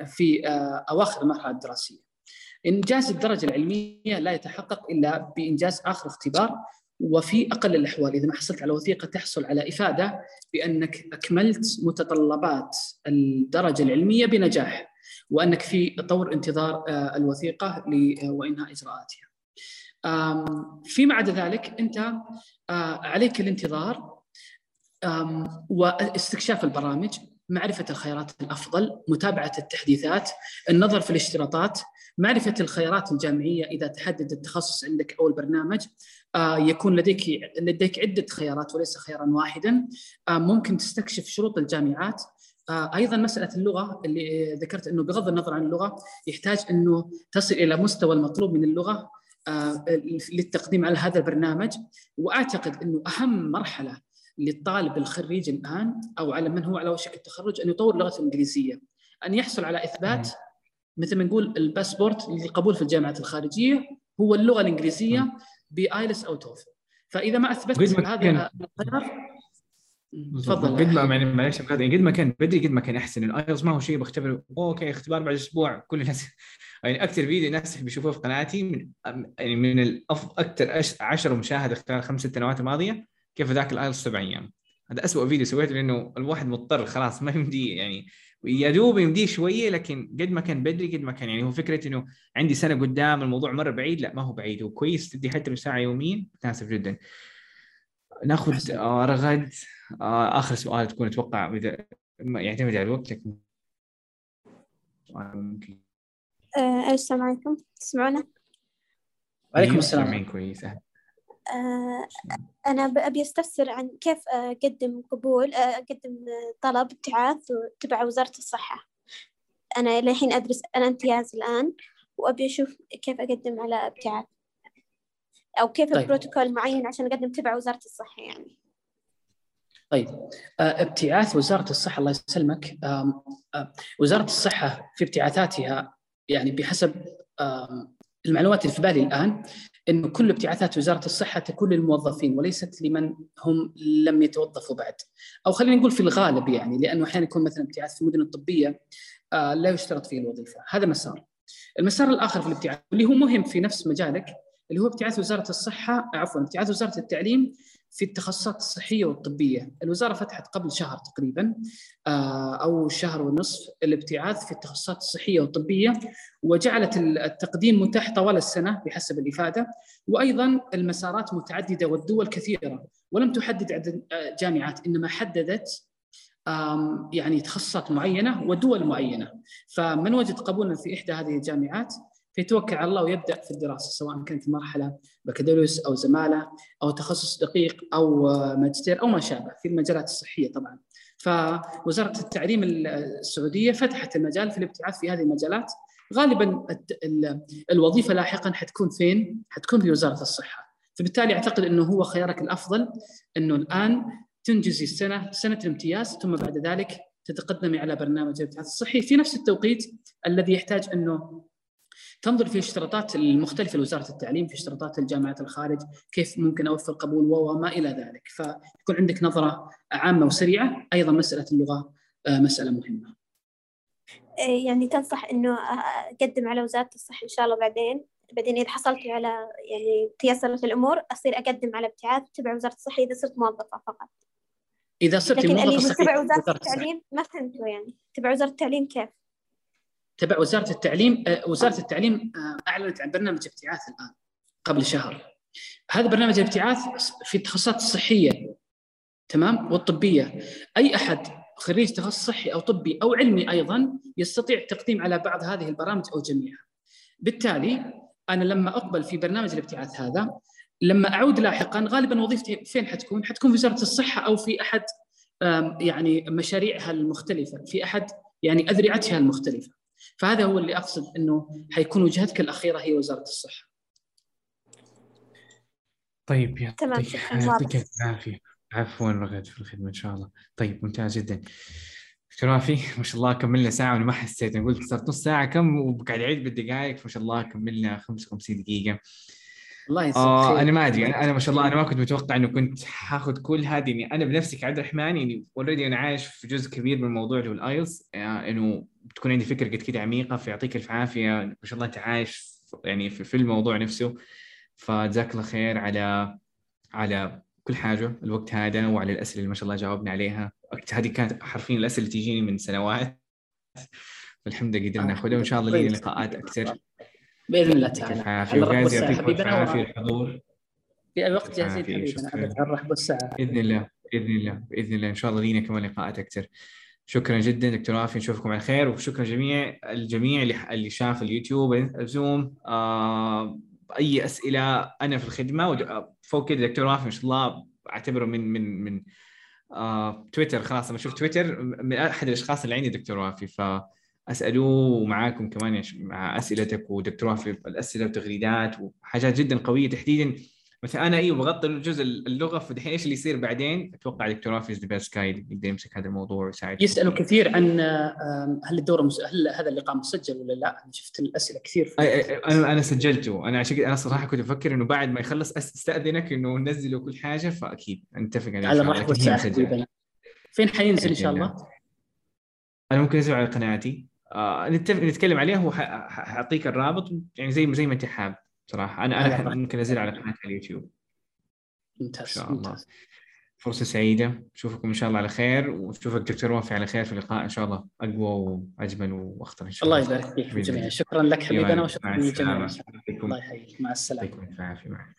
Speaker 3: في أواخر المرحلة الدراسية. إنجاز الدرجة العلمية لا يتحقق إلا بإنجاز آخر اختبار وفي أقل الأحوال إذا ما حصلت على وثيقة تحصل على إفادة بأنك أكملت متطلبات الدرجة العلمية بنجاح وأنك في طور انتظار آه، الوثيقة وإنهاء إجراءاتها. فيما عدا ذلك أنت آه، عليك الانتظار واستكشاف البرامج معرفة الخيارات الأفضل متابعة التحديثات النظر في الاشتراطات معرفة الخيارات الجامعية إذا تحدد التخصص عندك أو البرنامج. آه، يكون لديك لديك عدة خيارات وليس خيارا واحدا. آه، ممكن تستكشف شروط الجامعات. آه، أيضا مسألة اللغة اللي ذكرت إنه بغض النظر عن اللغة يحتاج إنه تصل إلى مستوى المطلوب من اللغة للتقديم على هذا البرنامج. وأعتقد إنه أهم مرحلة للطالب الخريج الآن أو على من هو على وشك التخرج أن يطور لغته الإنجليزية. أن يحصل على إثبات مثل ما نقول الباسبورت للقبول في الجامعات الخارجية هو اللغة الإنجليزية بايلتس أو توفل فإذا ما أثبتت هذا القدر
Speaker 2: تفضل. قد ما يعني معلش قد ما كان بدري قد ما كان أحسن. الايلتس ما هو شيء بختبره. okay اختبار بعد أسبوع. كل الناس يعني أكثر فيديو الناس بيشوفوه في قناتي من يعني من. أكثر 10 مشاهدة خلال خمس سنوات الماضية. كيف ذاك الايلتس سبع أيام. هذا اسوء فيديو سويته لأنه الواحد مضطر خلاص ما يمدي يعني. يا دوب يمديه شوية لكن قد ما كان بدري قد ما كان يعني. هو فكرة إنه عندي سنة قدام الموضوع مرة بعيد. لا ما هو بعيد. هو كويس تدي حتى ساعة يوميا. متناسب جدا. ناخذ آه رغد. آه آخر سؤال تكون أتوقع إذا يعتمد على الوقت لكن
Speaker 6: آه، السلام عليكم. تسمعونا؟
Speaker 3: وعليكم السلام.
Speaker 2: كويس.
Speaker 6: آه، أنا أبي أستفسر عن كيف أقدم قبول أقدم طلب ابتعاث تبع وزارة الصحة. أنا للحين أدرس أنا امتياز الآن وأبي أشوف كيف أقدم على ابتعاث أو كيف طيب. البروتوكول معين عشان أقدم تبع وزارة الصحة يعني.
Speaker 3: طيب. ابتعاث وزارة الصحة الله يسلمك. وزارة الصحة في ابتعاثاتها يعني بحسب المعلومات اللي في بالي الآن إنه كل ابتعاثات وزارة الصحة تكون للموظفين وليست لمن هم لم يتوظفوا بعد. أو خلينا نقول في الغالب يعني لأنه أحيانا يكون مثلا ابتعاث في المدن الطبية آه، لا يشترط فيه الوظيفة. هذا مسار. المسار الآخر في الابتعاث اللي هو مهم في نفس مجالك اللي هو ابتعاث وزارة الصحة عفوا ابتعاث وزارة التعليم في التخصصات الصحية والطبية، الوزارة فتحت قبل شهر تقريبا آه، أو شهر ونصف الابتعاث في التخصصات الصحية والطبية وجعلت التقديم متاح طوال السنة بحسب الإفادة وأيضا المسارات متعددة والدول كثيرة. ولم تحدد عدد آه، جامعات إنما حددت يعني تخصصات معينة ودول معينة. فمن وجد قبولا في إحدى هذه الجامعات فيتوكل على الله ويبدأ في الدراسة سواء كانت مرحلة بكالوريوس أو زمالة أو تخصص دقيق أو ماجستير أو ما شابه في المجالات الصحية طبعا. فوزارة التعليم السعودية فتحت المجال في الابتعاث في هذه المجالات غالبا الوظيفة لاحقا حتكون فين؟ حتكون في وزارة الصحة. فبالتالي أعتقد إنه هو خيارك الأفضل إنه الآن تنجزي السنة سنة الامتياز ثم بعد ذلك تتقدمي على برنامج الابتعاث الصحي في نفس التوقيت الذي يحتاج إنه تنظر في الاشتراطات المختلفة لوزارة التعليم في اشتراطات الجامعات الخارج كيف ممكن أوفر قبول وما إلى ذلك. فيكون عندك نظرة عامة وسريعة أيضا مسألة اللغة آه، مسألة مهمة.
Speaker 6: إيه، يعني تنصح إنه أقدم على وزارة الصحة إن شاء الله بعدين. بعدين إذا حصلت على يعني تيسرت الأمور أصير أقدم على ابتعاث تبع وزارة الصحة إذا صرت موظفة فقط.
Speaker 3: إذا صرت موظفة
Speaker 6: تبع وزارة التعليم ما فهمته يعني. تبع وزارة التعليم كيف؟
Speaker 3: تبع وزارة التعليم آه، وزارة التعليم آه، أعلنت عن برنامج ابتعاث الآن قبل شهر هذا برنامج الابتعاث في التخصصات الصحية تمام والطبية أي أحد خريج تخصص صحي أو طبي أو علمي أيضا يستطيع التقديم على بعض هذه البرامج أو جميعها بالتالي أنا لما أقبل في برنامج الابتعاث هذا لما أعود لاحقا غالبا وظيفتي فين حتكون؟ حتكون في وزارة الصحة أو في أحد يعني مشاريعها المختلفة، في أحد يعني اذرعتها المختلفة. فهذا هو اللي أقصد إنه حيكون وجهتك الأخيرة هي وزارة الصحة.
Speaker 2: طيب يا
Speaker 6: تمام
Speaker 2: يعطيك العافية. عفوا رغد في الخدمة إن شاء الله. طيب ممتاز جدا. دكتور وافي. ما شاء الله كملنا ساعة وأنا ما حسيت. أنا قلت صارت نص ساعة كم وقاعد أعيد بالدقائق. ما شاء الله كملنا 55 دقيقة.
Speaker 3: الله يسعدك
Speaker 2: آه أنا ما أدري أنا, ما شاء الله أنا ما كنت متوقع انه كنت حاخذ كل هذه يعني أنا بنفسي كعبد الرحمن يعني already أنا عايش في جزء كبير من الموضوع اللي هو الايلتس يعني إنه بتكون عندي فكرة قد كده عميقة فيعطيك الف عافية ما شاء الله أنت عايش يعني في, في الموضوع نفسه. فجزاك الله خير على على كل حاجة الوقت هذا وعلى الأسئلة اللي ما شاء الله جاوبنا عليها. هذه كانت حرفيا الأسئلة اللي تجيني من سنوات فالحمد لله قدرنا ناخذها وإن شاء الله لنا لقاءات أكثر.
Speaker 3: بإذن الله تعالى.
Speaker 2: العافية.
Speaker 3: على الرحب
Speaker 2: وغازي
Speaker 3: والسعة
Speaker 2: يعطيك الف
Speaker 3: حبيبنا
Speaker 2: عافية
Speaker 3: و-
Speaker 2: الحضور
Speaker 3: في أي وقت جاهزين
Speaker 2: عافية،
Speaker 3: حبيبنا
Speaker 2: بإذن الله بإذن الله بإذن الله. إن شاء الله لينا كمان لقاءات أكثر. شكرا جدا. دكتور وافي نشوفكم على خير. وشكرا جميع الجميع اللي اللي شاف اليوتيوب الزوم آه أي أسئلة. أنا في الخدمة ود- فوق كده دكتور وافي ما شاء الله أعتبره من من من آه تويتر. خلاص لما شفت تويتر من أحد الأشخاص اللي عندي دكتور وافي فاسالوه معاكم كمان مع أسئلتك ودكتور وافي الأسئلة وتغريدات وحاجات جدا قوية تحديدا مثلا أنا أيوه بغطي جزء اللغة فدحين إيش اللي يصير بعدين؟ أتوقع دكتور وافي the best guide يقدر يمسك هذا الموضوع ويساعد
Speaker 3: يسألوا كثير عن هل الدوره مس... هل هذا اللقاء مسجل ولا لا؟ أنا شفت الأسئلة كثير في-
Speaker 2: أي- أي- أنا أنا سجلته أنا عشان كده أنا صراحة كنت أفكر إنه بعد ما يخلص أستأذنك إنه ننزله كل حاجة فأكيد نتفق
Speaker 3: على. حبيبنا فين حينزل إن شاء الله؟
Speaker 2: أنا ممكن انزله على قناتي آه نتفق نتكلم عليها وحاعطيك الرابط يعني زي زي ما انت حاب
Speaker 3: صراحة.
Speaker 2: أنا
Speaker 3: أنا.
Speaker 2: ممكن انزله على قناتي على اليوتيوب.
Speaker 3: ممتاز
Speaker 2: إن شاء الله.
Speaker 3: ممتاز
Speaker 2: فرصة سعيدة. أشوفكم إن شاء الله على خير ونشوفك دكتور وافي على خير في اللقاء. إن شاء الله أقوى وأجمل وأخطر إن شاء
Speaker 3: الله
Speaker 2: الله.
Speaker 3: يبارك
Speaker 2: بإذن
Speaker 3: جميعا. شكرا لك حبيبنا
Speaker 2: مع
Speaker 3: وشكرا للجميع
Speaker 2: السلامة.
Speaker 3: الله يحييك. مع السلامة.
Speaker 2: يعطيكم معك